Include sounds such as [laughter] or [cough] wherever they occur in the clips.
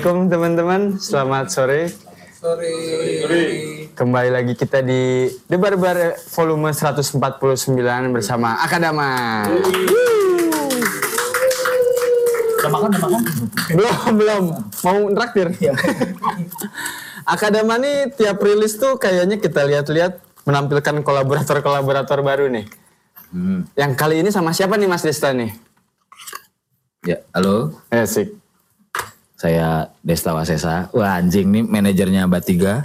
Assalamualaikum teman-teman, selamat sore. Sore. Kembali lagi kita di Debar Bar volume 149 bersama Akadama. Udah makan, udah makan? Belum, belum. Mau traktir? Akadama nih tiap rilis tuh kayaknya kita lihat-lihat menampilkan kolaborator-kolaborator baru nih. Yang kali ini sama siapa nih Mas Desta nih? Ya, halo. Asik. Saya Desta Wasesa. Wah, anjing nih manajernya Batiga.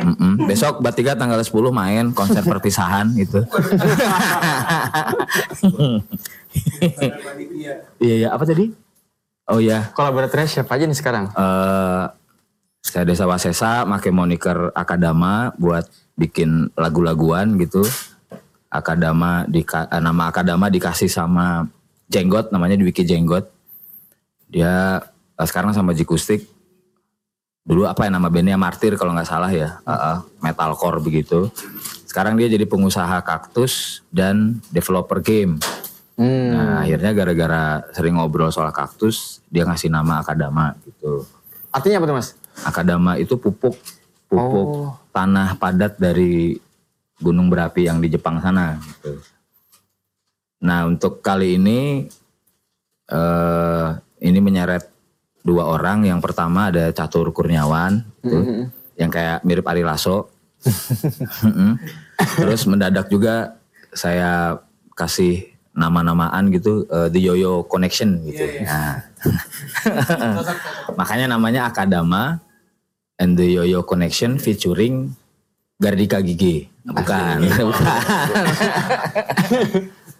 Mm-mm. Besok Batiga tanggal 10 main konser perpisahan [laughs] gitu. [laughs] Iya, iya. Apa tadi? Oh iya. Kolaboratornya siapa aja nih sekarang? eh saya Desa Wasesa, make moniker Akadama buat bikin lagu-laguan gitu. Akadama di nama Akadama dikasih sama Jenggot, namanya Dwiki Jenggot. Dia eh, sekarang sama Jikustik. Dulu apa ya nama bandnya Martir kalau nggak salah ya, Eh, eh, metalcore begitu. Sekarang dia jadi pengusaha kaktus dan developer game. Hmm. Nah akhirnya gara-gara sering ngobrol soal kaktus, dia ngasih nama Akadama gitu. Artinya apa tuh Mas? Akadama itu pupuk pupuk Oh. tanah padat dari gunung berapi yang di Jepang sana. Gitu. Nah untuk kali ini eh ini menyeret dua orang. Yang pertama ada Catur Kurniawan, gitu, yang kayak mirip Ari Lasso. Mm-mm. Terus mendadak juga saya kasih nama-namaan gitu eh, The Yoyo Connection gitu. Nah. [laughs] Makanya namanya Akadama and the Yoyo Connection featuring Gardika Gigi. Bukan, bukan.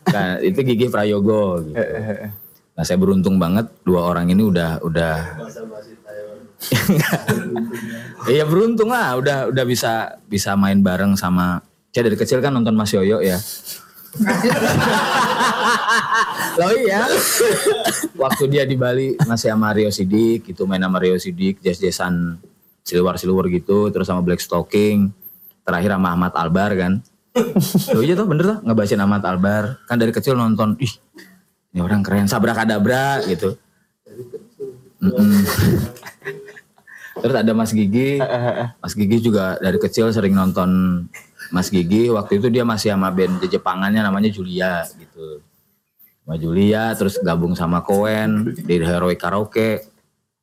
Bukan, [laughs] itu Gigi Prayogo gitu. Nah, saya beruntung banget dua orang ini udah udah [laughs] Iya beruntung lah, udah udah bisa bisa main bareng sama saya dari kecil kan nonton Mas Yoyo ya. Loh [laughs] iya. Waktu dia di Bali masih sama Rio Sidik, itu main sama Rio Sidik, jazz-jazzan siluar-siluar gitu, terus sama Black Stocking, terakhir sama Ahmad Albar kan. [laughs] Loh iya tuh bener tuh ngebacain Ahmad Albar. Kan dari kecil nonton, ih ini orang keren, sabrakadabra gitu. Mm-mm. [laughs] Terus ada Mas Gigi, Mas Gigi juga dari kecil sering nonton Mas Gigi. Waktu itu dia masih sama band Jepangannya namanya Julia gitu. Sama Julia, terus gabung sama Koen di Heroic Karaoke.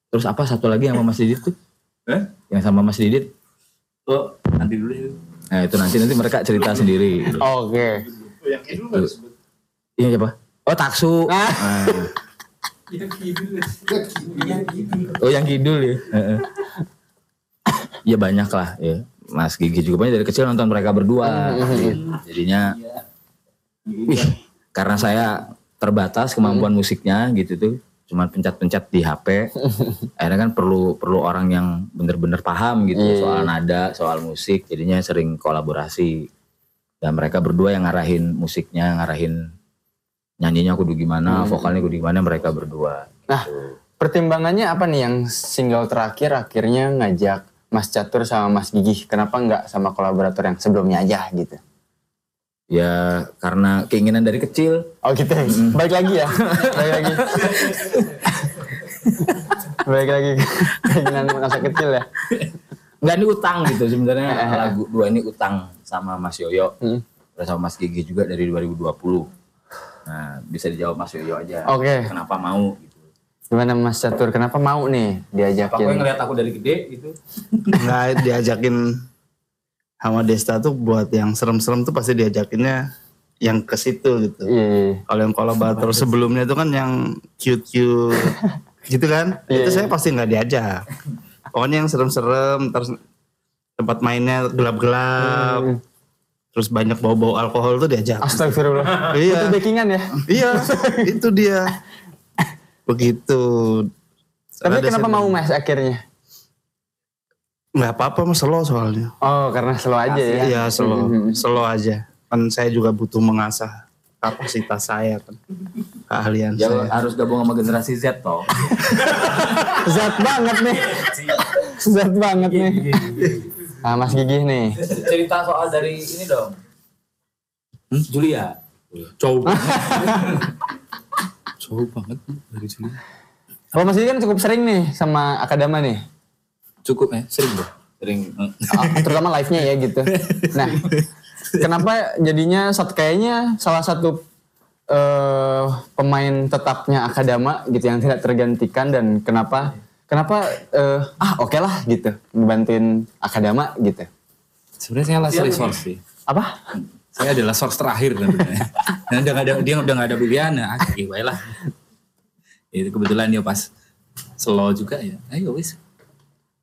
Terus apa satu lagi sama Mas Didit tuh? Eh? Yang sama Mas Didit? Oh, nanti dulu ya. Nah itu nanti nanti mereka cerita sendiri. Oke. Itu. Iya siapa? Oh Taksu. Ah. Oh yang kidul ya. Heeh. Ya banyak lah ya. Mas Gigi juga banyak dari kecil nonton mereka berdua. Jadinya, wih, karena saya terbatas kemampuan musiknya gitu tuh, cuma pencet-pencet di HP. Akhirnya kan perlu perlu orang yang bener-bener paham gitu soal nada, soal musik. Jadinya sering kolaborasi. Dan mereka berdua yang ngarahin musiknya, ngarahin nyanyinya kudu gimana, vokalnya kudu gimana mereka berdua. Nah, pertimbangannya apa nih yang single terakhir akhirnya ngajak Mas Catur sama Mas Gigi? Kenapa nggak sama kolaborator yang sebelumnya aja gitu? Ya karena keinginan dari kecil. Oh gitu. ya? Baik lagi ya. Baik lagi. Baik lagi keinginan masa kecil ya. Enggak ini utang gitu sebenarnya [laughs] lagu dua ini utang sama Mas Yoyo. Hmm. Sama Mas Gigi juga dari 2020. Nah, bisa dijawab Mas Yoyo aja. Oke. Kenapa mau gitu. Gimana Mas Catur? Kenapa mau nih Apa yang diajakin? ngeliat aku dari gede gitu? nggak diajakin sama Desta tuh buat yang serem-serem tuh pasti diajakinnya yang ke situ gitu. Iya, iya. Kalau yang kolaborator sebelumnya tuh kan yang cute-cute [laughs] gitu kan, Iya, itu saya pasti nggak diajak. Pokoknya yang serem-serem, terus tempat mainnya gelap-gelap, terus banyak bau-bau alkohol tuh diajak. Astagfirullah. Iya. Itu backingan ya. iya, itu dia. Begitu. Tapi Ada kenapa mau Mas akhirnya? nggak apa-apa mas slow soalnya. Oh, karena slow aja ya. Iya slow, slow aja. Kan saya juga butuh mengasah kapasitas saya kan, keahlian Ya saya. harus gabung sama generasi Z toh. [laughs] Zat banget nih. Zat banget nih. Nah, Mas Gigi nih. Cerita soal dari ini dong. Julia. Jauh [laughs] banget. Jauh banget dari sini. Kalau Mas Gigi kan cukup sering nih sama Akadama nih. Cukup ya, sering bro. Sering. eh. Ah, terutama live-nya ya gitu. Nah, kenapa jadinya saat kayaknya salah satu eh, pemain tetapnya Akadama gitu yang tidak tergantikan dan kenapa kenapa eh, ah oke lah gitu ngebantuin Akadama gitu. Sebenarnya saya last resource sih. Apa? Saya adalah source terakhir sebenarnya. [laughs] Dan udah gak ada, dia udah gak ada pilihan, nah, ah, oke, baiklah. Itu kebetulan dia pas slow juga ya. Ayo wis.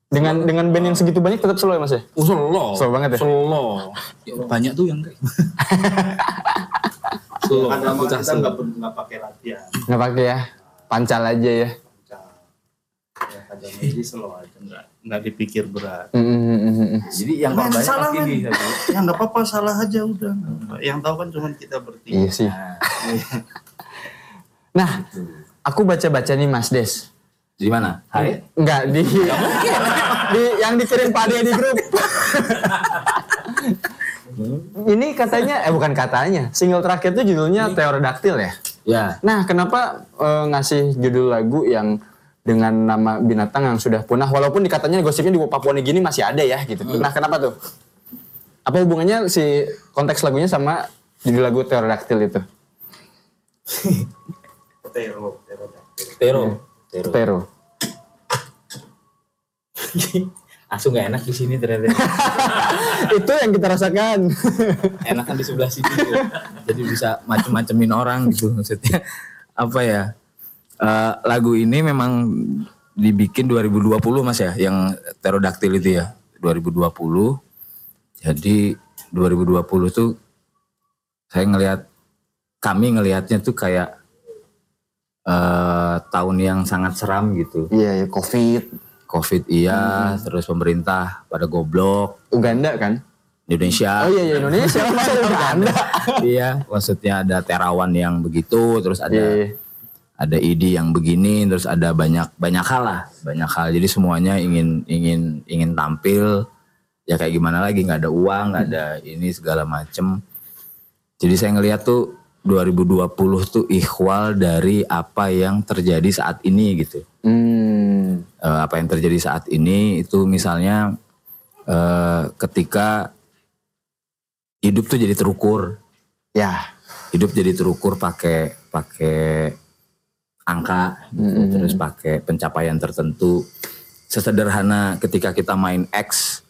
Dengan dengan band yang segitu banyak tetap slow ya Mas ya? Oh, slow. Slow banget ya? Slow. Ya, banyak tuh yang kayak. [laughs] slow. Bocah kita slow. nggak pakai latihan. Nggak pakai ya? Pancal aja ya. Kadang ini slow aja, nggak nggak dipikir berat. Mm, mm, mm. Jadi yang Nah, korbannya salah pasti kan? di Ya nggak apa-apa, salah aja udah. Yang tahu kan cuma kita bertiga. Iya sih. Nah, aku baca-baca nih Mas Des. di mana? Hai. Enggak di, di yang dikirim Pak di grup. Ini katanya eh bukan katanya, single terakhir itu judulnya Teorodaktil ya. Ya. Nah, kenapa eh, ngasih judul lagu yang dengan nama binatang yang sudah punah walaupun dikatanya gosipnya di Papua Nugini masih ada ya gitu. Nah, kenapa tuh? Apa hubungannya si konteks lagunya sama judul lagu Teorodaktil itu? [laughs] Tero, tero. Tero. Tero. Tero. Asu nggak enak di sini ternyata. [laughs] itu yang kita rasakan. [laughs] Enakan di sebelah sini. Jadi bisa macem-macemin orang gitu maksudnya. Apa ya? Eh, lagu ini memang dibikin 2020 Mas ya, yang Pterodactyl itu ya. 2020. Jadi 2020 tuh saya ngelihat kami ngelihatnya tuh kayak eh tahun yang sangat seram gitu. Iya, ya, Covid. Covid iya, terus pemerintah pada goblok, Uganda kan? Indonesia. Oh iya, iya Indonesia. [laughs] Masa Uganda? iya, maksudnya ada terawan yang begitu, terus ada Iya, iya. Ada ID yang begini, terus ada banyak banyak hal lah, banyak hal. Jadi semuanya ingin ingin ingin tampil, ya kayak gimana lagi nggak ada uang, nggak ada ini segala macem. Jadi saya ngelihat tuh 2020 tuh ikhwal dari apa yang terjadi saat ini gitu. Hmm. Eh, apa yang terjadi saat ini itu misalnya eh, ketika hidup tuh jadi terukur, Ya. hidup jadi terukur pakai pakai angka gitu, terus pakai pencapaian tertentu. Sesederhana ketika kita main X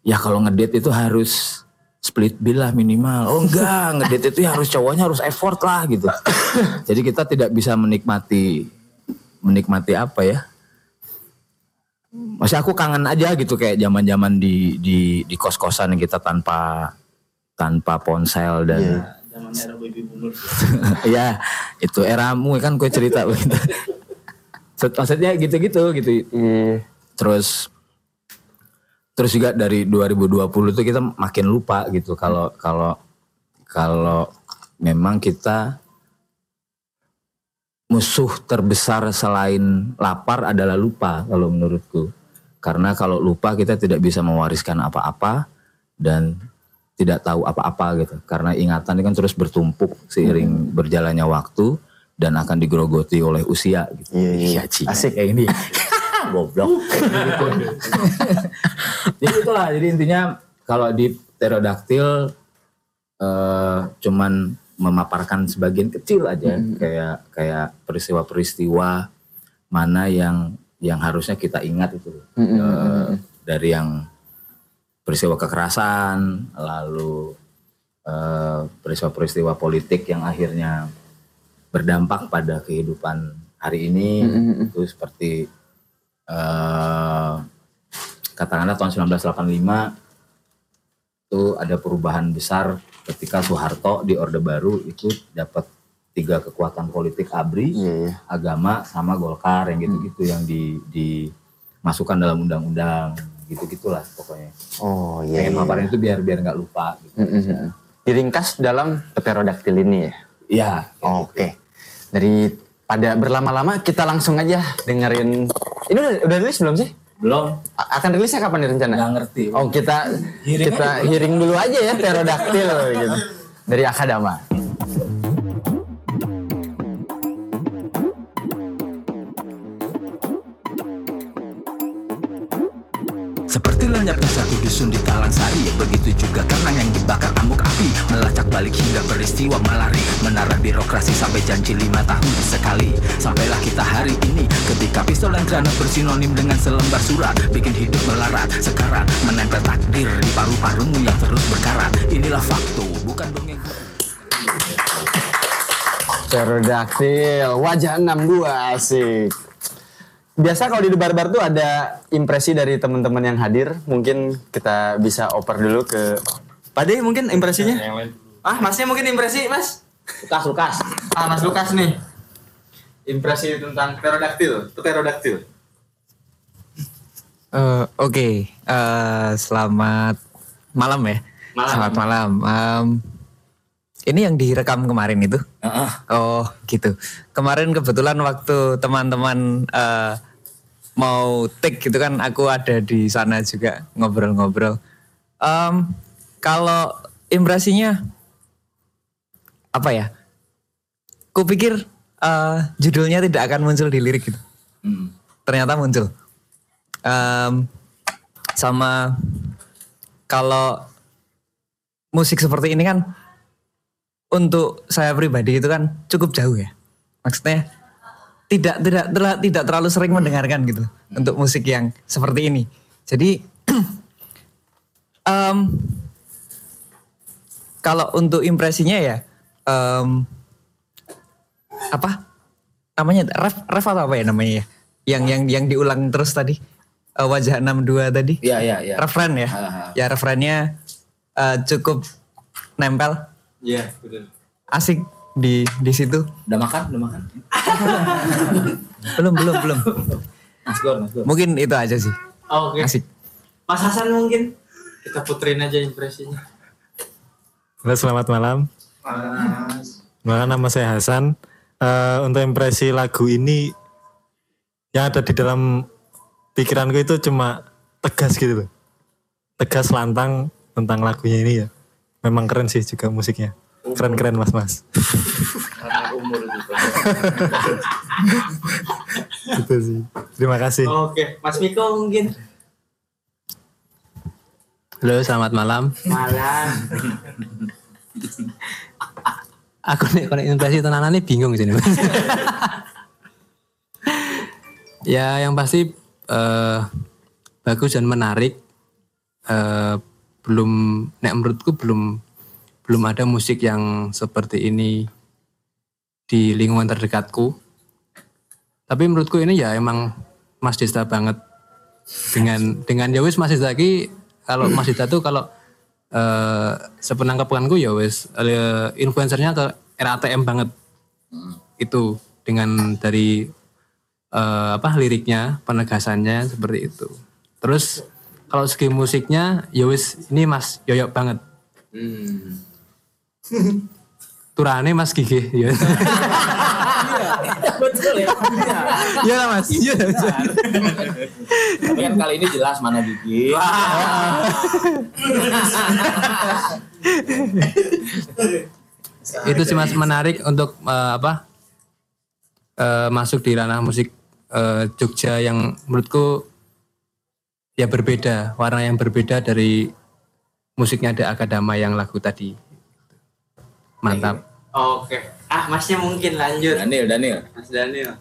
ya kalau ngedate itu harus split bill lah minimal. Oh enggak [laughs] ngedate itu ya harus cowoknya harus effort lah gitu. [coughs] Jadi kita tidak bisa menikmati menikmati apa ya? Masih aku kangen aja gitu kayak zaman-zaman di di di kos-kosan kita tanpa tanpa ponsel dan Era baby boomer. [laughs] ya itu eramu kan gue cerita [laughs] begitu maksudnya gitu-gitu gitu Iya. terus terus juga dari 2020 tuh kita makin lupa gitu kalau kalau kalau memang kita musuh terbesar selain lapar adalah lupa kalau menurutku karena kalau lupa kita tidak bisa mewariskan apa-apa dan tidak tahu apa-apa gitu karena ingatan ini kan terus bertumpuk seiring berjalannya waktu dan akan digerogoti oleh usia gitu. Iya, iya. Cing. Asik. kayak ini. [laughs] Goblok. Gitu. [laughs] jadi itulah jadi intinya kalau di pterodaktil eh, cuman memaparkan sebagian kecil aja kayak kayak peristiwa-peristiwa mana yang yang harusnya kita ingat itu Eh, dari yang peristiwa kekerasan lalu eh, peristiwa-peristiwa politik yang akhirnya berdampak pada kehidupan hari ini itu seperti eh katakanlah tahun 1985 itu ada perubahan besar ketika Soeharto di Orde Baru itu dapat tiga kekuatan politik ABRI, Iya, iya. agama sama Golkar yang gitu-gitu yang di dimasukkan dalam undang-undang gitu-gitulah pokoknya. Oh iya. Pengen iya. paparin itu biar biar nggak lupa gitu. Mm-mm. Diringkas dalam pterodaktil ini ya. Iya. Oke. Dari pada berlama-lama kita langsung aja dengerin. Ini udah, udah rilis belum sih? Belum A- Akan rilisnya kapan nih rencana? nggak ngerti. Oh kita kita hearing dulu aja ya pterodaktil gitu. [laughs] Dari Akadama. Seperti lenyapnya satu dusun di Talang Sari Begitu juga karena yang dibakar amuk api. Melacak balik hingga peristiwa melari Menara birokrasi sampai janji lima tahun sekali. Sampailah kita hari ini Ketika pistol dan granat bersinonim dengan selembar surat Bikin hidup melarat. Sekarang menempel takdir di paru-parumu yang terus berkarat. Inilah fakta, bukan dongeng. Pterodaktil, wajah 62 asik. Biasa kalau di barbar tuh ada impresi dari teman-teman yang hadir. Mungkin kita bisa oper dulu ke Pade mungkin impresinya? Ah, masnya mungkin impresi, Mas? Lukas, Lukas. Ah, Mas Lukas nih. Impresi tentang pterodaktil. Itu pterodaktil. Eh, Oke, Eh, selamat malam ya. Malam. Selamat malam. Em, ini yang direkam kemarin itu? Oh, gitu. Kemarin kebetulan waktu teman-teman eh, mau take gitu kan, aku ada di sana juga ngobrol-ngobrol. Em, kalau impresinya apa ya? Kupikir eh, judulnya tidak akan muncul di lirik gitu. Ternyata muncul. Em, sama kalau musik seperti ini kan untuk saya pribadi itu kan cukup jauh ya. Maksudnya tidak tidak tidak, tidak terlalu sering mendengarkan gitu untuk musik yang seperti ini. Jadi [clears throat] em, kalau untuk impresinya ya em, apa namanya ref ref atau apa ya namanya ya? Yang yang yang diulang terus tadi Eh, wajah 62 tadi Iya, iya, iya. referen ya. Ya referennya eh, cukup nempel, Iya, betul. asik di di situ. Udah makan? Udah makan? [laughs] Belum belum belum. Nasgor, Nasgor. Mungkin itu aja sih. Oke. Asik. Mas Hasan mungkin kita puterin aja impresinya. Halo, selamat malam. Malam nama saya Hasan. Eh, untuk impresi lagu ini yang ada di dalam pikiranku itu cuma tegas gitu loh. Tegas lantang tentang lagunya ini ya. Memang keren sih juga musiknya. Keren-keren mas-mas. gitu [laughs] sih. Terima kasih. Oke, Mas Miko mungkin. Halo, selamat malam. Malam. [laughs] Aku nih kalau impresi tenanan nih bingung sini. [laughs] ya, yang pasti eh, bagus dan menarik. Eh, belum, nek menurutku belum belum ada musik yang seperti ini di lingkungan terdekatku. Tapi menurutku ini ya emang Mas Desta banget. Dengan dengan ya wis ki kalau Mas Desta tuh kalau eh sepenangkapanku ya wis eh, influencernya ke RATM banget. Itu dengan dari eh, apa liriknya penegasannya seperti itu. Terus kalau segi musiknya ya wis ini Mas Yoyok banget. [laughs] Turane Mas Gigi ya. Betul ya. Iya. Lah, Mas. Iya. Tapi kan kali ini jelas mana gigi. itu sih mas menarik untuk eh, apa eh, masuk di ranah musik eh, Jogja yang menurutku ya berbeda warna yang berbeda dari musiknya ada akadama yang lagu tadi mantap Oke. Ah, Masnya mungkin lanjut. Daniel, Daniel. Mas Daniel.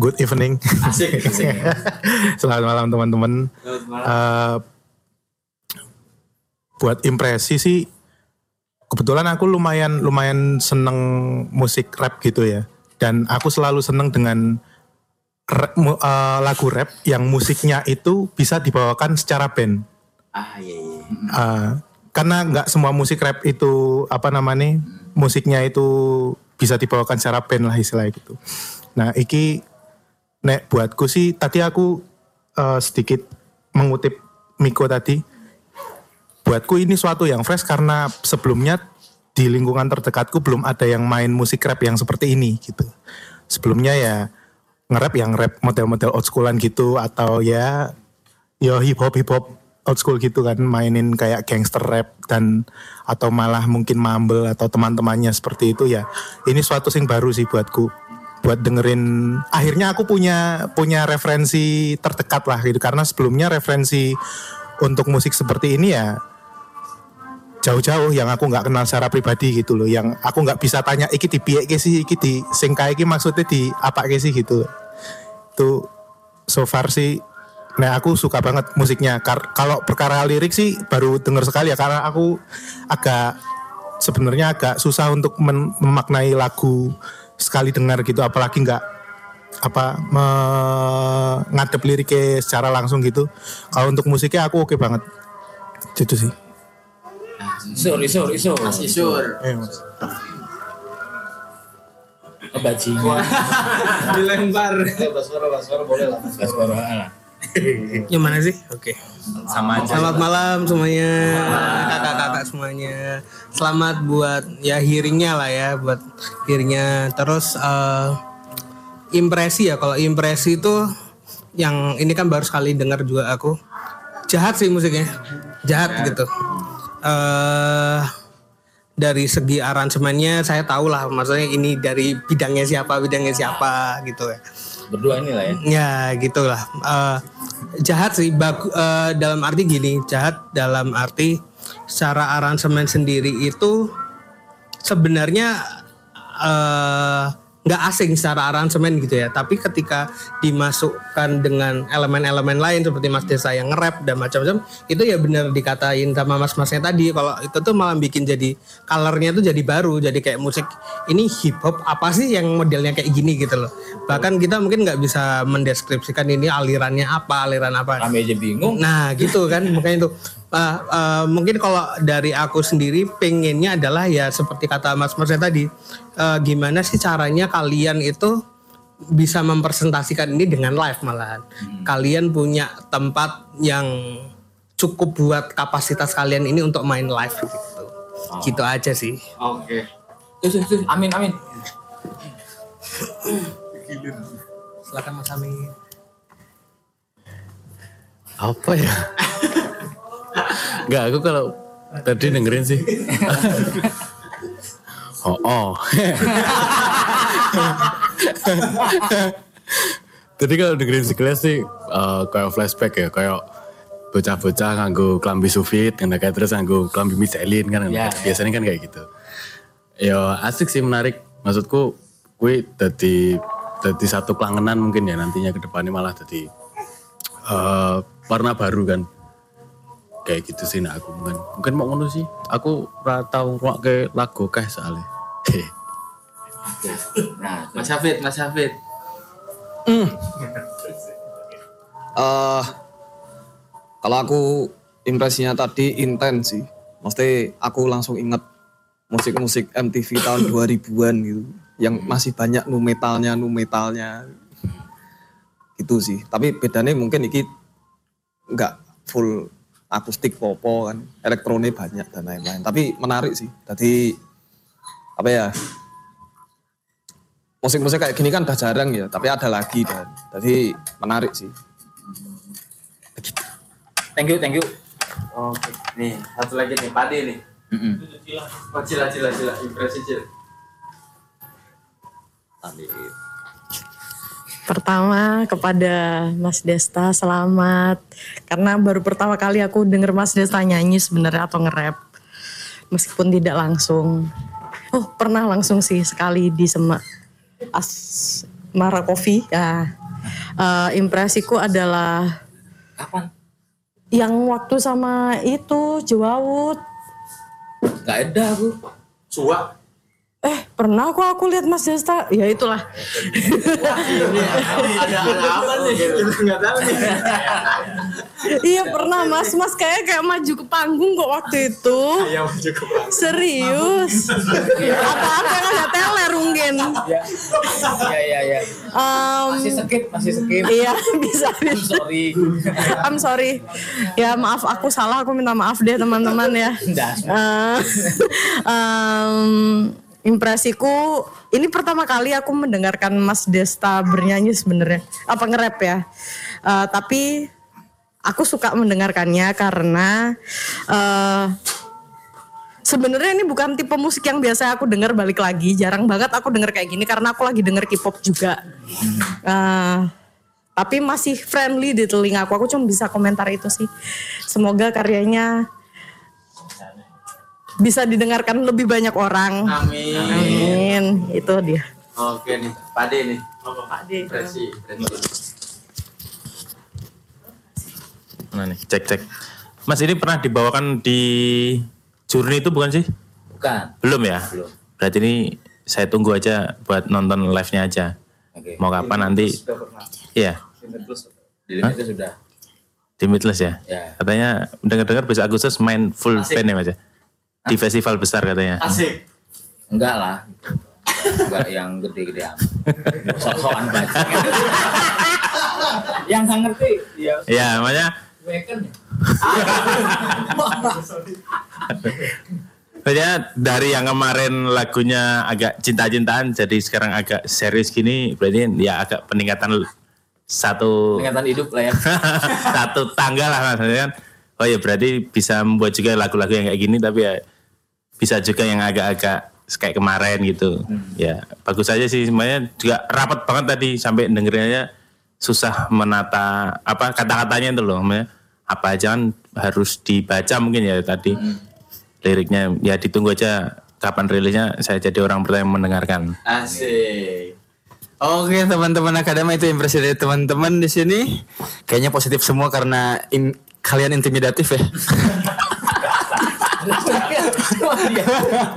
Good evening. Asik, asik. [laughs] Selamat malam teman-teman. Selamat malam. Eh, buat impresi sih kebetulan aku lumayan lumayan seneng musik rap gitu ya dan aku selalu seneng dengan rap- mu- eh, lagu rap yang musiknya itu bisa dibawakan secara band. Ah, iya iya. Eh, karena nggak semua musik rap itu apa namanya musiknya itu bisa dibawakan secara band lah istilahnya gitu nah iki nek buatku sih tadi aku eh, sedikit mengutip Miko tadi. Buatku ini suatu yang fresh karena sebelumnya di lingkungan terdekatku belum ada yang main musik rap yang seperti ini gitu. Sebelumnya ya nge-rap yang rap model-model old schoolan gitu atau ya ya hip hop hip hop old school gitu kan mainin kayak gangster rap dan atau malah mungkin mumble atau teman-temannya seperti itu ya. Ini suatu sing baru sih buatku buat dengerin akhirnya aku punya punya referensi terdekat lah gitu. Karena sebelumnya referensi untuk musik seperti ini ya jauh-jauh yang aku nggak kenal secara pribadi gitu loh yang aku nggak bisa tanya iki di piye sih? Iki di sing kae iki maksudnya di apa sih gitu itu so far sih nah aku suka banget musiknya. Kar- kalau perkara lirik sih baru denger sekali ya karena aku agak sebenarnya agak susah untuk memaknai lagu sekali dengar gitu apalagi nggak apa mengadep liriknya secara langsung gitu. Kalau untuk musiknya aku oke banget. Itu sih Isur, isur, isur. Mas isur. Eh, Mas. Bajingan. [laughs] Dilempar. Yang mana sih? Oke. Sama aja. Selamat malam semuanya, kakak-kakak semuanya. Selamat buat ya hearingnya lah ya, buat hearingnya. Terus eh, impresi ya, kalau impresi itu yang ini kan baru sekali dengar juga aku. Jahat sih musiknya, jahat gitu. Eh dari segi aransemennya saya tahu lah, maksudnya ini dari bidangnya siapa, bidangnya siapa gitu ya. Berdua ini lah ya. Ya gitulah. Eh, jahat sih bagu- eh, dalam arti gini, jahat dalam arti secara aransemen sendiri itu sebenarnya eh, nggak asing secara aransemen gitu ya. Tapi ketika dimasukkan dengan elemen-elemen lain seperti Mas Desa yang nge-rap dan macam-macam, itu ya benar dikatain sama mas-masnya tadi. Kalau itu tuh malah bikin jadi colornya tuh jadi baru, jadi kayak musik ini hip hop apa sih yang modelnya kayak gini gitu loh. Bahkan kita mungkin nggak bisa mendeskripsikan ini alirannya apa, aliran apa. Kami aja bingung. Nah gitu kan makanya itu uh, uh, mungkin kalau dari aku sendiri pengennya adalah ya seperti kata Mas Mas tadi uh, gimana sih caranya kalian itu bisa mempresentasikan ini dengan live malahan. Kalian punya tempat yang cukup buat kapasitas kalian ini untuk main live gitu. Gitu aja sih. Oke. Terus, amin, amin. Silakan Mas Amin. apa ya [laughs] Enggak, aku kalau tadi dengerin sih oh oh Jadi kalau dengerin sekilas sih eh, kayak flashback ya, kayak bocah-bocah nganggo klambi sufit, kan kayak terus nganggo klambi Michelin kan, Ya, biasanya kan kayak gitu. Ya asik sih menarik, maksudku gue jadi jadi satu kelangenan mungkin ya nantinya ke depannya malah jadi eh warna baru kan. Kayak gitu sih nah aku mungkin mungkin mau ngono sih. Aku ora tau ngrungokke lagu kae soalnya. Nah, [laughs] Mas Hafid, Mas Hafid. [laughs] eh kalau aku impresinya tadi intens sih. Mesti aku langsung inget musik-musik MTV tahun [coughs] 2000-an gitu. Yang masih banyak nu metalnya, nu metalnya. Gitu sih. Tapi bedanya mungkin iki nggak full akustik popo kan. Elektronik banyak dan lain-lain. Tapi menarik sih. Tadi apa ya musik-musik kayak gini kan udah jarang ya, tapi ada lagi dan jadi menarik sih. Thank you, thank you. Oke, nih satu lagi nih, Pade nih. Oh, cila, cila, cila, impresi cila. Pertama kepada Mas Desta selamat karena baru pertama kali aku denger Mas Desta nyanyi sebenarnya atau nge-rap meskipun tidak langsung. Oh pernah langsung sih sekali di Sema Asmara Coffee ya. Eh, impresiku adalah Kapan? yang waktu sama itu Jewawut. Gak ada aku. Suwa. Eh pernah kok aku lihat Mas Desta. Ya itulah. Ada ada apa nih? Kita nggak tahu nih. iya pernah Mas. Mas kayak kayak maju ke panggung kok waktu itu. Cukup. Serius. Apa-apa yang ada teler mungkin. Iya, iya, iya. Em, Masih skip, masih skip. Iya [laughs] bisa bisa. Sorry. I'm sorry. Ya maaf aku salah aku minta maaf deh teman-teman ya. [laughs] Em, impresiku ini pertama kali aku mendengarkan Mas Desta bernyanyi sebenarnya apa nge-rap ya. Eh, tapi aku suka mendengarkannya karena eh sebenarnya ini bukan tipe musik yang biasa aku dengar balik lagi. Jarang banget aku denger kayak gini karena aku lagi denger K-pop juga. Eh, tapi masih friendly di telinga aku. Aku cuma bisa komentar itu sih. Semoga karyanya bisa didengarkan lebih banyak orang. Amin. Amin. Itu dia. Oke nih, Pade nih. Pade. Presi, Mana nih? Cek cek. Mas ini pernah dibawakan di Journey itu bukan sih? Bukan. Belum ya? Belum. Berarti ini saya tunggu aja buat nonton live-nya aja. Oke. Mau kapan nanti? Iya. Di Limitless sudah. Di Midless ya? Ya. Katanya dengar-dengar besok Agustus main full Asik. band ya Mas ya? Di festival besar katanya. Asik. Enggak lah. Enggak yang gede-gede amat. Sok-sokan baca. yang nggak ngerti ya. Ya, makanya Waken ya. Makanya dari yang kemarin lagunya agak cinta-cintaan jadi sekarang agak serius gini berarti ya agak peningkatan satu Peringatan hidup lah ya. [laughs] satu tangga lah maksudnya kan. Oh ya berarti bisa membuat juga lagu-lagu yang kayak gini tapi ya bisa juga yang agak-agak kayak kemarin gitu. Ya bagus aja sih semuanya juga rapat banget tadi sampai dengerinnya susah menata apa kata-katanya itu loh. Apa aja kan harus dibaca mungkin ya tadi liriknya ya ditunggu aja kapan rilisnya saya jadi orang pertama yang mendengarkan. Asik. Oke teman-teman akademi itu impresi dari teman-teman di sini. Kayaknya positif semua karena in- kalian intimidatif ya. [laughs]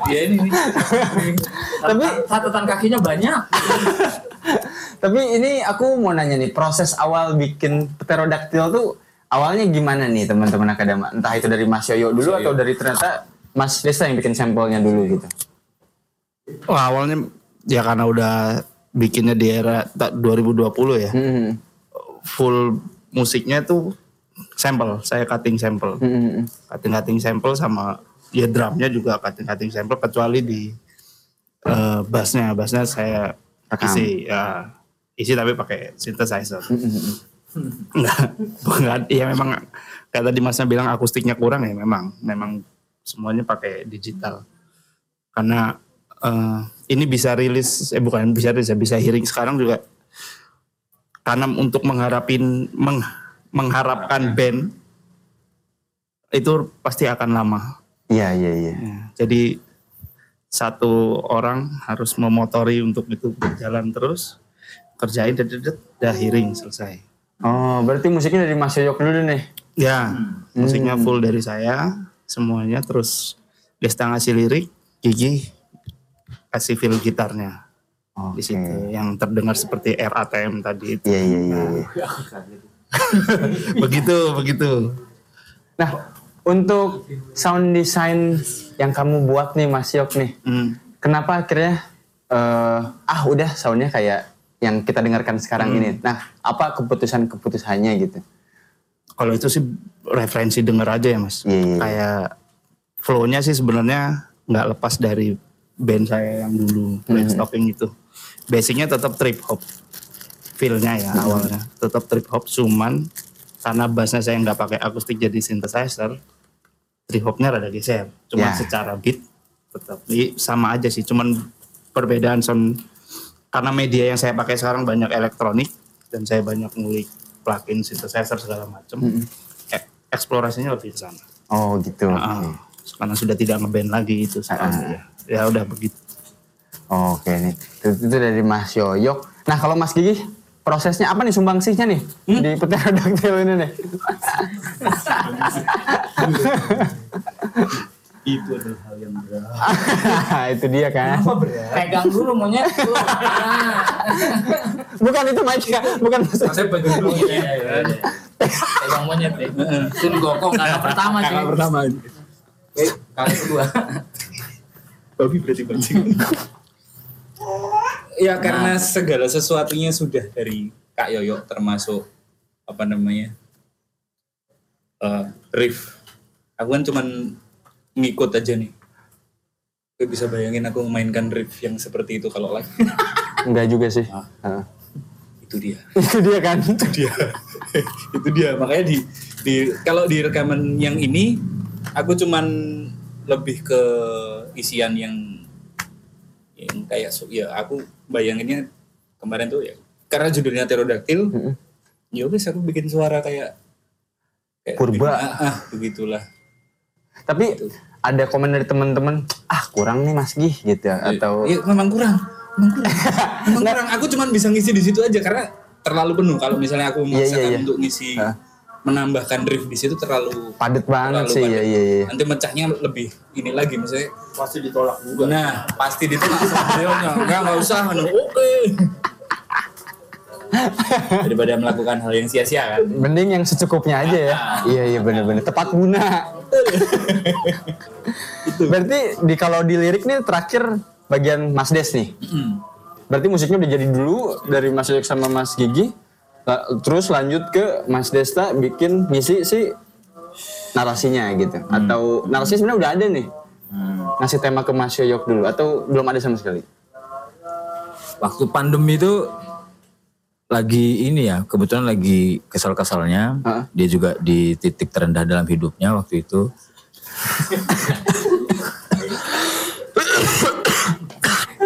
Dia ini nih. Tapi catatan kakinya banyak. Tapi ini aku mau nanya nih, proses awal bikin pterodaktil tuh awalnya gimana nih teman-teman akademi? Entah itu dari Mas Yoyo dulu atau dari ternyata Mas Desa yang bikin sampelnya dulu gitu. Wah, awalnya ya karena udah bikinnya di era ta- 2020 ya. Hmm. Full musiknya tuh sampel, saya cutting sampel. Hmm. Cutting-cutting sampel sama ya drumnya juga cutting-cutting sampel kecuali di eh, bassnya, bassnya saya Rekam. isi ya isi tapi pakai synthesizer. Hmm. Enggak, [laughs] bukan. Ya memang kayak tadi masnya bilang akustiknya kurang ya memang, memang semuanya pakai digital. Karena eh, ini bisa rilis, eh bukan bisa rilis, ya, bisa hearing sekarang juga. Karena untuk mengharapin, meng- mengharapkan band itu pasti akan lama. Iya iya iya. Ya, jadi satu orang harus memotori untuk itu berjalan terus, kerjain, dedet, udah hearing selesai. Oh, berarti musiknya dari Mas Yoyo dulu nih. Ya, musiknya full dari saya semuanya terus Desta ngasih lirik, Gigi kasih feel gitarnya di situ yang terdengar seperti RATM tadi itu. Iya iya iya. [laughs] begitu begitu. Nah, untuk sound design yang kamu buat nih Mas Yok nih, Hmm. kenapa akhirnya eh, ah udah soundnya kayak yang kita dengarkan sekarang Hmm. ini. Nah, apa keputusan-keputusannya gitu? Kalau itu sih referensi denger aja ya mas. Iya, iya. Kayak flow-nya sih sebenarnya nggak lepas dari band saya yang dulu Black Stocking itu. Basicnya tetap trip hop. Feel-nya ya awalnya tetap trip hop, cuman karena bassnya saya nggak pakai akustik jadi synthesizer, trip hopnya rada geser. Cuman Ya. secara beat tetap sama aja sih. Cuman perbedaan sound karena media yang saya pakai sekarang banyak elektronik dan saya banyak ngulik plugin synthesizer segala macam. E- Eksplorasinya lebih ke sana. Oh gitu. Ah, karena sudah tidak ngeband lagi itu sekarang ya. Ya udah begitu. Oke nih, itu, itu dari Mas Yoyo. Nah kalau Mas Gigi, prosesnya apa nih sumbangsihnya nih Hmm? di pterodaktil ini nih? [laughs] [laughs] Itu adalah hal yang berat. [laughs] itu dia kan. Pegang dulu monyet. [laughs] bukan itu mic bukan maksud. Saya pegang dulu. Pegang monyet deh. Sun Gokong kakak pertama cuy. Kakak pertama. Eh, kakak kedua. Babi berarti pancing. Ya karena segala sesuatunya sudah dari Kak Yoyo termasuk apa namanya eh riff. Aku kan cuman ngikut aja nih. Gue bisa bayangin aku memainkan riff yang seperti itu kalau lagi. [laughs] Enggak juga sih. Heeh. itu dia. [laughs] itu dia kan. itu dia. [laughs] itu dia. Makanya di di kalau di rekaman yang ini aku cuman lebih ke isian yang yang kayak so- ya aku bayanginnya kemarin tuh ya karena judulnya pterodaktil ya wes aku bikin suara kayak, kayak Purba. ah, ah, begitulah Tapi ada komen dari teman-teman, ah kurang nih Mas Gih gitu ya, atau Iya memang kurang. Memang kurang. [laughs] Memang kurang. Aku cuma bisa ngisi di situ aja karena terlalu penuh. Kalau misalnya aku Iya, memaksakan iya, iya. untuk ngisi menambahkan riff di situ terlalu padet banget terlalu sih, padat. ya iya iya. nanti mecahnya lebih ini lagi misalnya Pasti ditolak juga. nah pasti ditolak sama enggak nggak usah anu, oke [laughs] [laughs] daripada melakukan hal yang sia-sia kan Mending yang secukupnya aja ya. iya iya bener-bener tepat guna. Berarti di kalau di lirik nih terakhir bagian Mas Des nih. Berarti musiknya udah jadi dulu dari Mas Yek sama Mas Gigi. Terus lanjut ke Mas Desta bikin ngisi si narasinya gitu. Atau narasinya sebenarnya udah ada nih. Ngasih tema ke Mas Yoyok dulu atau belum ada sama sekali? Waktu pandemi itu lagi ini ya, kebetulan lagi kesal-kesalnya. Dia juga di titik terendah dalam hidupnya waktu itu.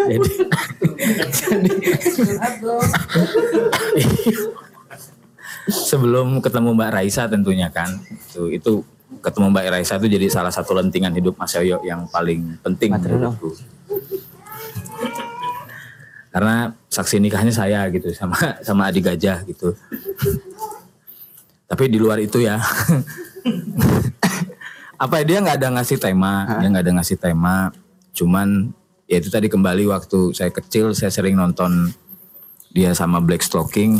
jadi, sebelum ketemu Mbak Raisa tentunya kan itu itu ketemu Mbak Raisa itu jadi salah satu lentingan hidup Mas Yoyo yang paling penting menurutku karena saksi nikahnya saya gitu sama sama adik gajah gitu. Tapi di luar itu ya. Apa dia nggak ada ngasih tema dia nggak ada ngasih tema. Cuman ya itu tadi kembali waktu saya kecil saya sering nonton dia sama Black Stocking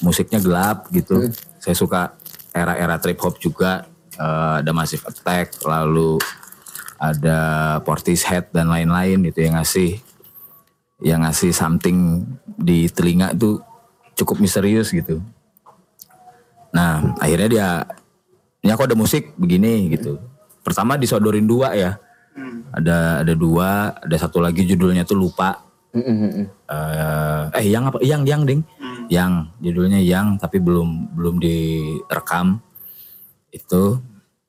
musiknya gelap gitu. Saya suka era-era trip hop juga. Eh, ada Massive Attack lalu ada Portishead dan lain-lain itu yang ngasih yang ngasih something di telinga itu cukup misterius gitu. Nah akhirnya dia, ini aku ada musik begini gitu. Pertama disodorin dua ya, ada ada dua, ada satu lagi judulnya tuh lupa. Eh, eh yang apa? Yang yang ding, yang judulnya yang tapi belum belum direkam itu.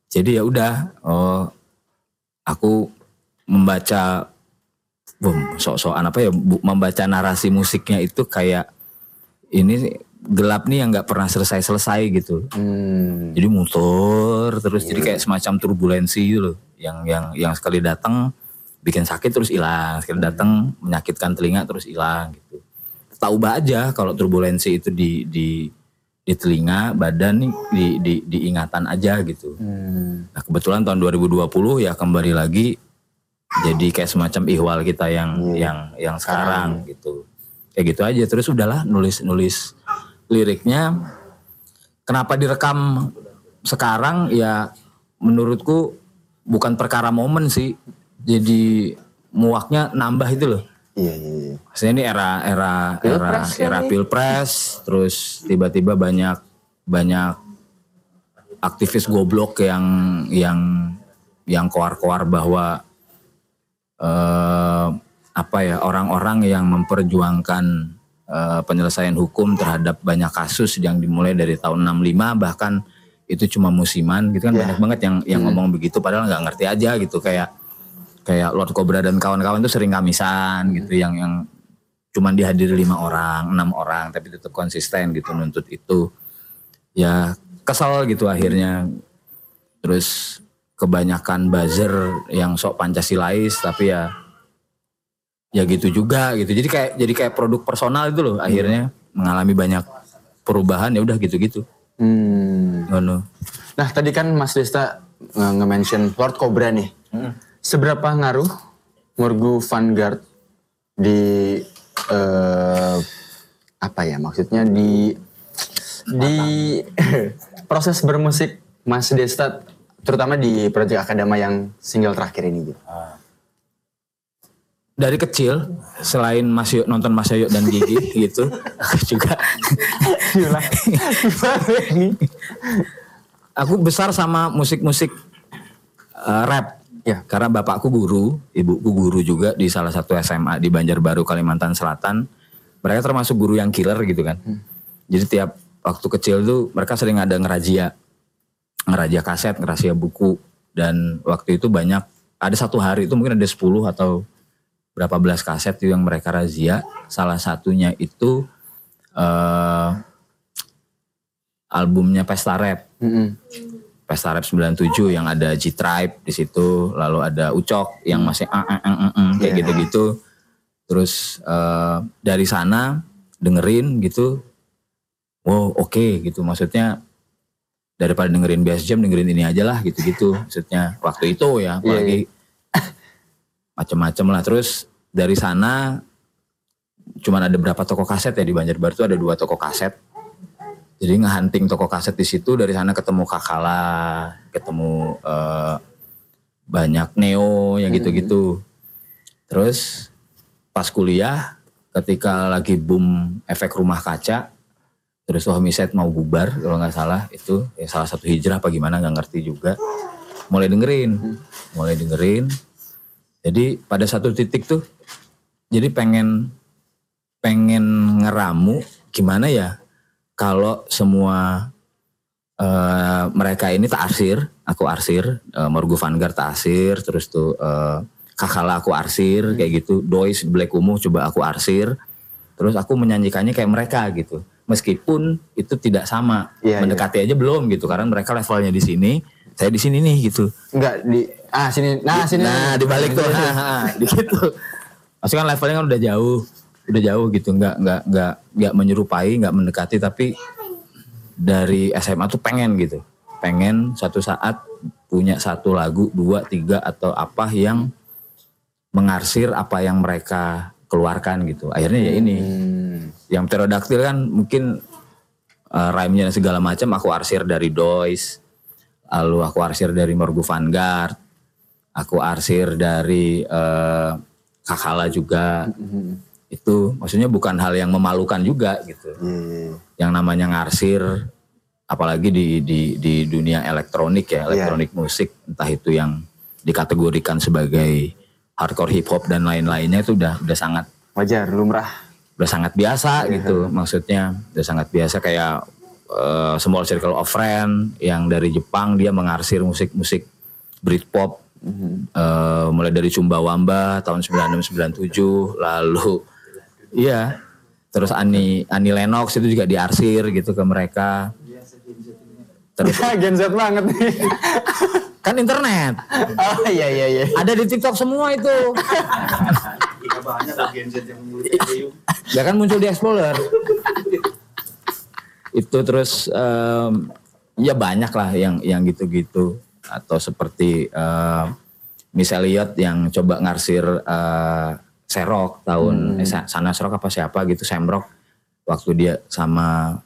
Jadi ya udah, oh aku membaca Bum, sok-sokan apa ya bu- membaca narasi musiknya itu kayak ini gelap nih yang nggak pernah selesai-selesai gitu. Jadi muter terus jadi kayak semacam turbulensi gitu loh. Yang yang yang sekali datang bikin sakit terus hilang, sekali datang menyakitkan telinga terus hilang gitu. Tahu aja kalau turbulensi itu di di di telinga, badan nih di di di ingatan aja gitu. Nah, kebetulan tahun 2020 ya kembali lagi jadi kayak semacam ihwal kita yang yang yang sekarang gitu. Kayak gitu aja. Terus udahlah nulis nulis liriknya. Kenapa direkam sekarang? Ya menurutku bukan perkara momen sih. Jadi muaknya nambah itu loh. Iya iya iya. Maksudnya ini era era era Pilpres era kali. pilpres. Terus tiba-tiba banyak banyak aktivis goblok yang yang yang koar-koar bahwa eh, apa ya orang-orang yang memperjuangkan eh, penyelesaian hukum terhadap banyak kasus yang dimulai dari tahun 65 bahkan itu cuma musiman gitu kan banyak banget yang yang ngomong begitu padahal nggak ngerti aja gitu. Kayak kayak Lord Cobra dan kawan-kawan tuh sering kamisan gitu yang yang cuman dihadiri lima orang enam orang tapi tetap konsisten gitu nuntut itu. Ya kesal gitu akhirnya. Terus kebanyakan buzzer yang sok pancasilais tapi ya ya gitu juga gitu. Jadi kayak jadi kayak produk personal itu loh akhirnya mengalami banyak perubahan ya udah gitu-gitu. Hmm. ngono. Nah tadi kan Mas Desta nge- nge-mention Lord Cobra nih. Seberapa ngaruh Murgu Vanguard di eh, apa ya maksudnya di di [laughs] proses bermusik Mas Desta terutama di proyek Akadema yang single terakhir ini gitu. dari kecil selain Mas Yo, nonton Mas Yoyo dan Gigi [laughs] gitu aku juga. Aku besar sama musik-musik eh, rap. Ya. Karena bapakku guru ibuku guru juga di salah satu SMA di Banjarbaru Kalimantan Selatan. Mereka termasuk guru yang killer gitu kan. Jadi tiap waktu kecil tuh mereka sering ada ngerajia ngerajia kaset ngerajia buku dan waktu itu banyak ada satu hari itu mungkin ada 10 atau berapa belas kaset yang mereka razia. Salah satunya itu eh albumnya Pesta Rap. Pesta Rap 97 yang ada G-Tribe di situ, lalu ada Ucok yang masih ah, ah, ah, ah, ah, kayak Iya. gitu-gitu. Terus eh, dari sana dengerin gitu. Wow, oke gitu. Maksudnya daripada dengerin bass jam dengerin ini aja lah gitu-gitu. Maksudnya waktu itu ya, apalagi [coughs] macem-macem lah. Terus dari sana cuman ada berapa toko kaset ya di Banjarbaru itu ada dua toko kaset. Jadi ngehunting toko kaset di situ dari sana ketemu Kakala, ketemu eh, banyak Neo yang gitu-gitu. Terus pas kuliah ketika lagi boom efek rumah kaca terus Homiset mau bubar kalau nggak salah itu ya salah satu hijrah apa gimana nggak ngerti juga. Mulai dengerin mulai dengerin. Jadi pada satu titik tuh jadi pengen pengen ngeramu gimana ya kalau semua eh, mereka ini tak arsir aku arsir eh, Morgu Vanguard tak arsir terus tuh eh, Kakala aku arsir kayak gitu. Dois Black Umuh coba aku arsir. Terus aku menyanyikannya kayak mereka gitu meskipun itu tidak sama Iya, mendekati aja belum gitu karena mereka levelnya di sini saya di sini nih gitu Enggak di ah sini. Nah, sini. Nah, di balik tuh. Nah, [laughs] nah, di situ. Maksudnya kan levelnya kan udah jauh. Udah jauh gitu, nggak nggak nggak nggak menyerupai, nggak mendekati tapi dari SMA tuh pengen gitu. Pengen suatu saat punya satu lagu, dua, tiga atau apa yang mengarsir apa yang mereka keluarkan gitu. Akhirnya ya ini. Yang pterodaktil kan mungkin uh, rhyme-nya dan segala macam aku arsir dari Dois. Lalu aku arsir dari Morgu Vanguard. Aku arsir dari eh, Kakala juga. Itu maksudnya bukan hal yang memalukan juga gitu. Yang namanya ngarsir apalagi di di di dunia elektronik ya, elektronik musik entah itu yang dikategorikan sebagai hardcore hip hop dan lain-lainnya itu udah udah sangat wajar lumrah udah sangat biasa gitu maksudnya. Udah sangat biasa kayak eh, small circle of friend yang dari Jepang dia mengarsir musik-musik Britpop eh, mulai dari Chumbawamba tahun 96 97 lalu iya terus Ani Ani Lennox itu juga diarsir gitu ke mereka. Terus [laughs] Gen Z banget nih. kan internet. Oh iya iya iya. ada di TikTok semua itu [laughs] ya kan muncul di Explorer. Itu terus em, ya banyak lah yang yang gitu-gitu. Atau seperti em, Miss Elliot yang coba ngarsir eh, Serok tahun eh, Sa- Sana Serok apa siapa gitu Semrock. Waktu dia sama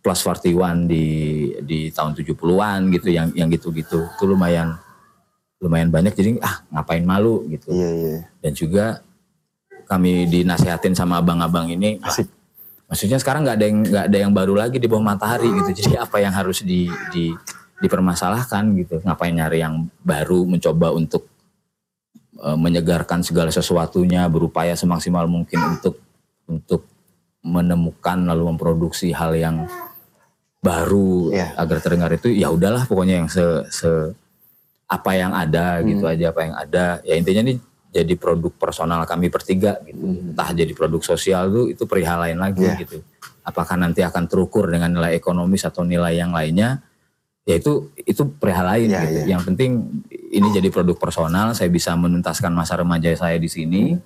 Plus 41 di di tahun 70-an gitu yang yang gitu-gitu. Itu lumayan lumayan banyak. Jadi ah ngapain malu? gitu. Dan juga kami dinasehatin sama abang-abang ini "Wah, maksudnya sekarang nggak ada yang nggak ada yang baru lagi di bawah matahari gitu. Jadi apa yang harus di, di dipermasalahkan gitu? Ngapain nyari yang baru mencoba untuk eh, menyegarkan segala sesuatunya berupaya semaksimal mungkin untuk untuk menemukan lalu memproduksi hal yang baru agar terdengar itu ya udahlah pokoknya yang se, se apa yang ada gitu Hmm. aja apa yang ada. Ya intinya ini jadi produk personal kami bertiga gitu. Entah jadi produk sosial tuh itu perihal lain lagi Iya. gitu. Apakah nanti akan terukur dengan nilai ekonomis atau nilai yang lainnya? Ya itu itu perihal lain Iya, gitu. yang penting ini jadi produk personal saya bisa menuntaskan masa remaja saya di sini.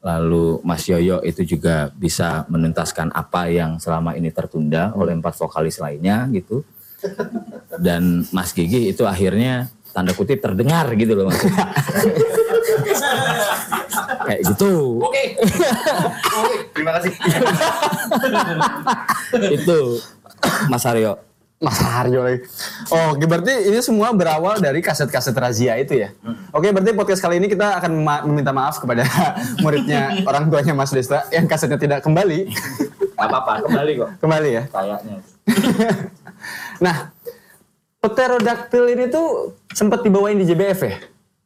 Lalu Mas Yoyo itu juga bisa menuntaskan apa yang selama ini tertunda oleh empat vokalis lainnya gitu. Dan Mas Gigi itu akhirnya tanda kutip terdengar gitu loh maksudnya. [laughs] kayak gitu Oke. Oke, terima kasih. [laughs] itu Mas Aryo Mas Haryo lagi. Oh, oke, berarti ini semua berawal dari kaset-kaset razia itu ya. Oke, berarti podcast kali ini kita akan ma- meminta maaf kepada [laughs] muridnya orang tuanya Mas Desta yang kasetnya tidak kembali. Gak apa-apa, kembali kok. Kembali ya. Kayaknya. Nah, pterodactyl ini tuh sempat dibawain di JBF ya?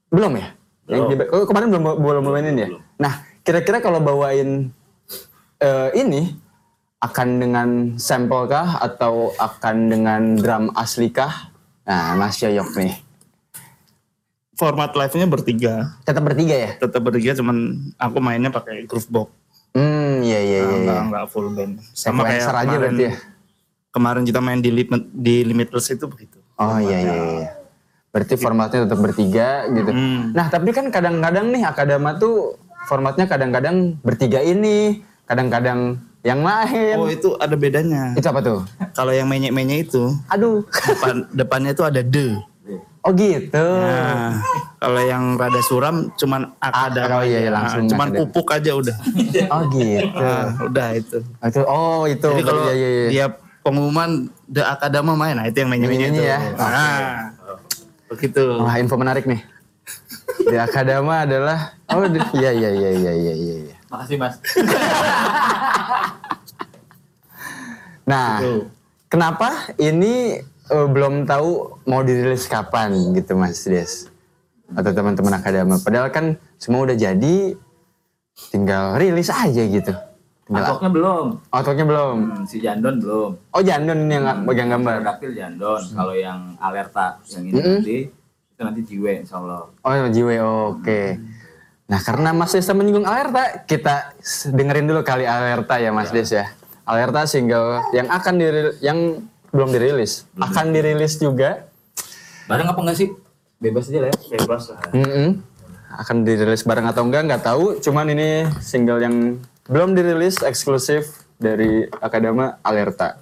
Belum ya? Yang Belum. JBF, oh, kemarin belum belum bawain ya? Nah, kira-kira kalau bawain eh, ini akan dengan sampel kah atau akan dengan drum asli kah? Nah, Mas Yoyok nih. format live-nya bertiga. Tetap bertiga ya? Tetap bertiga, cuman aku mainnya pakai groovebox. Hmm, iya iya Nah, iya. enggak, iya. enggak full band. Sama kayak Sequencer aja kemarin, berarti ya? kemarin kita main di limit di limitless itu begitu. Oh iya iya iya. Berarti formatnya tetap bertiga gitu. Hmm. Nah tapi kan kadang-kadang nih akadama tuh formatnya kadang-kadang bertiga ini, kadang-kadang yang lain. Oh itu ada bedanya. Itu apa tuh? Kalau yang menyek-menyek itu, Aduh. depan, depannya itu ada de. Oh gitu. Nah, kalau yang rada suram cuman akadama. oh iya, iya, Nah, langsung cuman akadama. pupuk aja udah. Oh gitu. Nah, [laughs] udah itu. Oh, itu oh itu. Jadi kalau iya, iya, iya. dia pengumuman The Akadama main, nah itu yang menyek-menyek Ini itu. ya. Nah, begitu. Wah info menarik nih. Di akadama adalah oh di- iya iya iya iya iya iya. iya. Makasih mas. [laughs] Nah, kenapa ini eh, belum tahu mau dirilis kapan gitu Mas Des atau teman-teman akadama? Padahal kan semua udah jadi, tinggal rilis aja gitu. Artworknya belum. Outlooknya belum. Hmm, si Jandon belum. Oh Jandon ini yang pegang gambar. Dapil Jandon. Kalau yang alerta yang ini Mm-mm. nanti itu nanti Jiwe insya Allah. Oh Jiwe, oke. Nah karena Mas Des menyinggung Alerta, kita dengerin dulu kali Alerta ya Mas Des ya. Alerta single yang akan diril yang belum dirilis, akan dirilis juga. Bareng apa enggak sih? Bebas aja lah ya. Bebas lah. Mm-mm. Akan dirilis bareng atau enggak nggak tahu. Cuman ini single yang belum dirilis eksklusif dari Akadama Alerta.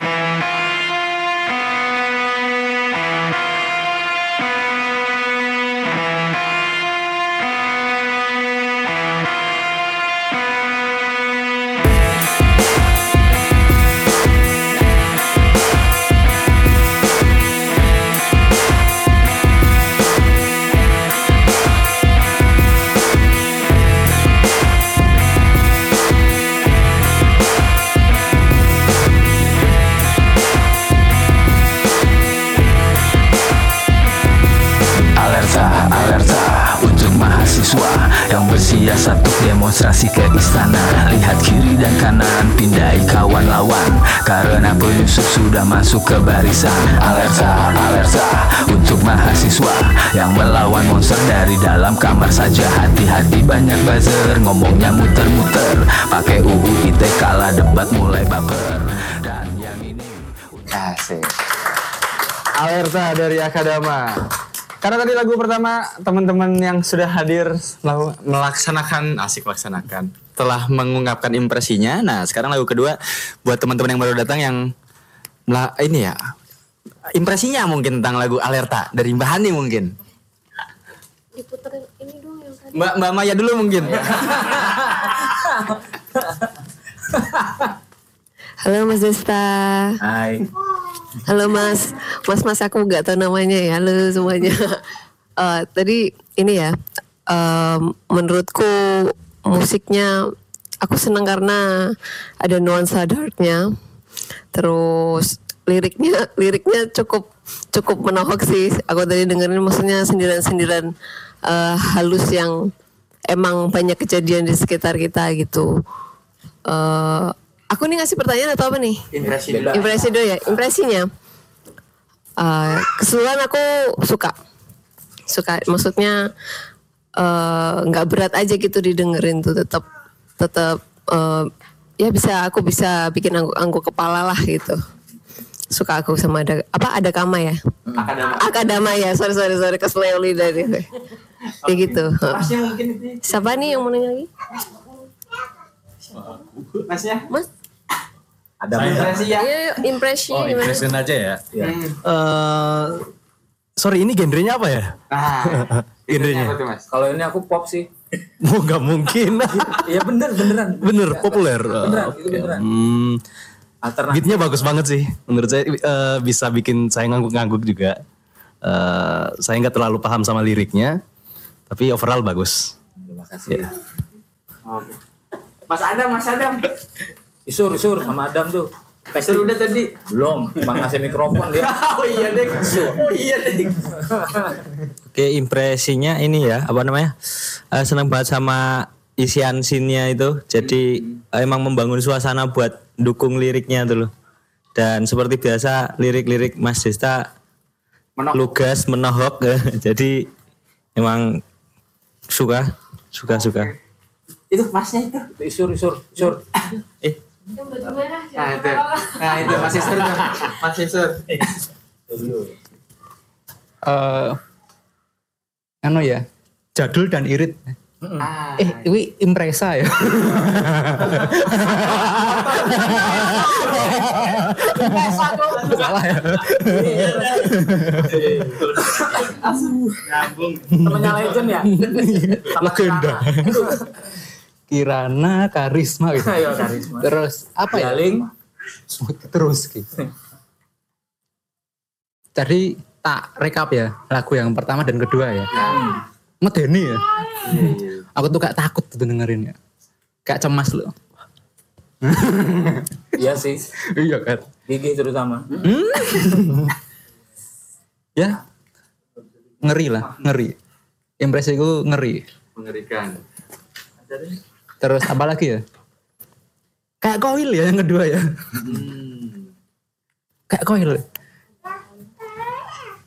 Barisan Alerta, alerta untuk mahasiswa yang melawan monster dari dalam kamar saja Hati-hati banyak buzzer, ngomongnya muter-muter Pakai UU ITE kala debat mulai baper Dan yang ini Asik. Alerta dari Akadama. Karena tadi lagu pertama teman-teman yang sudah hadir melaksanakan asik melaksanakan telah mengungkapkan impresinya. Nah sekarang lagu kedua buat teman-teman yang baru datang yang ini ya impresinya mungkin tentang lagu Alerta dari Mbak Hani mungkin. diputerin ini dong yang tadi Mbak Mbak Maya dulu mungkin. halo Mas Desta Hai. halo Mas Mas Mas aku nggak tahu namanya ya halo semuanya Eh, tadi ini ya em, menurutku musiknya aku senang karena ada nuansa darknya terus liriknya liriknya cukup cukup menohok sih. Aku tadi dengerin maksudnya sindiran-sindiran eh, halus yang emang banyak kejadian di sekitar kita gitu. Eh aku nih ngasih pertanyaan atau apa nih? Impresi dulu. impresi dulu ya impresinya. Eh, keseluruhan aku suka. Suka maksudnya eh, nggak berat aja gitu didengerin tuh tetap tetap eh, ya bisa aku bisa bikin angguk angguk kepala lah gitu suka aku sama ada apa ada kama ya Akadama. akadama ya sorry sorry sorry kesleo lidah nih kayak gitu siapa nih yang mau nanya lagi Masnya? mas Ada Impresi ya. Iya, yuk, impresi Oh, impression aja ya. Eh, sorry ini genrenya apa ya? [laughs] Nah, genrenya. Mas? Kalau ini aku pop sih. Oh nggak mungkin. Iya bener beneran. Bener populer. Beneran, Oke. itu beneran. Hmm, Alternatif. beatnya bagus banget sih. Menurut saya eh, bisa bikin saya ngangguk-ngangguk juga. Eh, saya nggak terlalu paham sama liriknya, tapi overall bagus. Terima kasih. Oke. Mas Adam, Mas Adam. Isur, Isur sama Adam tuh. Pesur udah tadi. Belum, cuma ngasih mikrofon dia. [laughs] Oh iya deh. Oh iya deh. Oke impresinya ini ya apa namanya Eh, senang banget sama isian scene-nya itu jadi eh, emang membangun suasana buat dukung liriknya tuh loh dan seperti biasa lirik-lirik Mas Desta lugas menohok [laughs] jadi emang suka suka suka Itu masnya itu. Isur, isur, isur. [coughs] Eh. Nah itu, nah itu masih sur tuh, masih sur. eh anu ya jadul dan irit eh ini impresa ya? Salah ya. Nyambung. Temennya legend ya? legenda Kirana. Karisma gitu. Ayo, karisma. terus apa ya? Galing. terus gitu. Jadi tak rekap ya lagu yang pertama dan kedua ya. Medeni ya aku tuh gak takut tuh dengerin ya. Gak cemas loh. [laughs] Iya sih. iya kan? Gigi terutama. ya. Ngeri lah ngeri. Impresiku ngeri. Mengerikan. terus apa lagi ya? Kayak koil ya yang kedua ya. Kayak koil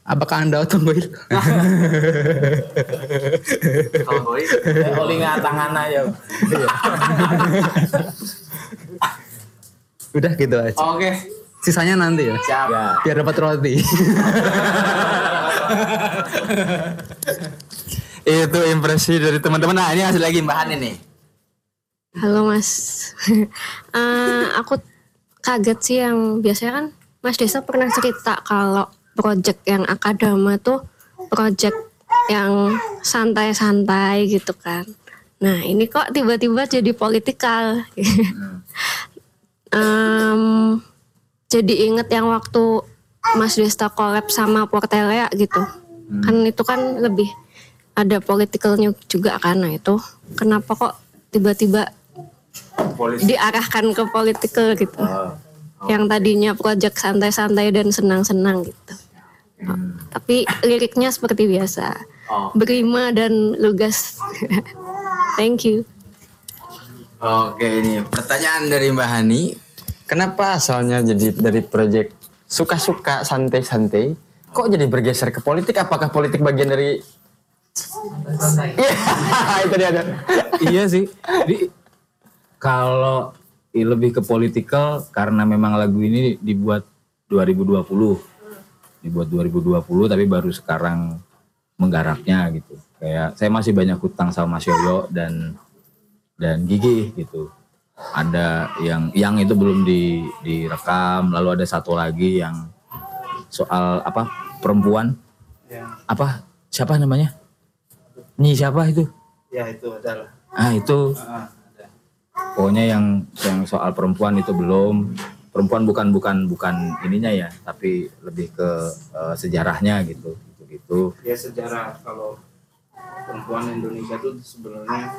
apakah anda otong koil Oli tangan aja. [laughs] udah gitu aja Oke. sisanya nanti ya Siap. biar dapat roti [laughs] Itu impresi dari teman-teman. Nah, ini hasil lagi bahan ini. Halo Mas, [laughs] Eh, aku kaget sih yang biasanya kan Mas Desa pernah cerita kalau project yang akadama tuh project yang santai-santai gitu kan. Nah ini kok tiba-tiba jadi politikal. [laughs] Em, jadi inget yang waktu Mas Desta collab sama Portelea gitu. Kan itu kan lebih ada politikalnya juga karena itu. Kenapa kok tiba-tiba diarahkan ke politikal gitu. Yang tadinya project santai-santai dan senang-senang gitu. Tapi liriknya seperti biasa. Berima dan lugas. [laughs] Thank you. Oke ini pertanyaan dari Mbak Hani. Kenapa asalnya jadi dari proyek suka-suka santai-santai, kok jadi bergeser ke politik? Apakah politik bagian dari? Iya, [laughs] itu dia. ada. iya sih. Jadi kalau lebih ke politikal karena memang lagu ini dibuat 2020. Dibuat 2020 tapi baru sekarang menggarapnya gitu. Kayak saya masih banyak hutang sama Mas Yoyo dan dan Gigi gitu. Ada yang yang itu belum di direkam, lalu ada satu lagi yang soal apa perempuan apa siapa namanya? Nyi siapa itu? Ya, itu adalah. Ah itu pokoknya yang yang soal perempuan itu belum perempuan bukan bukan bukan ininya ya tapi lebih ke eh, sejarahnya gitu gitu gitu Ya sejarah kalau perempuan Indonesia itu sebenarnya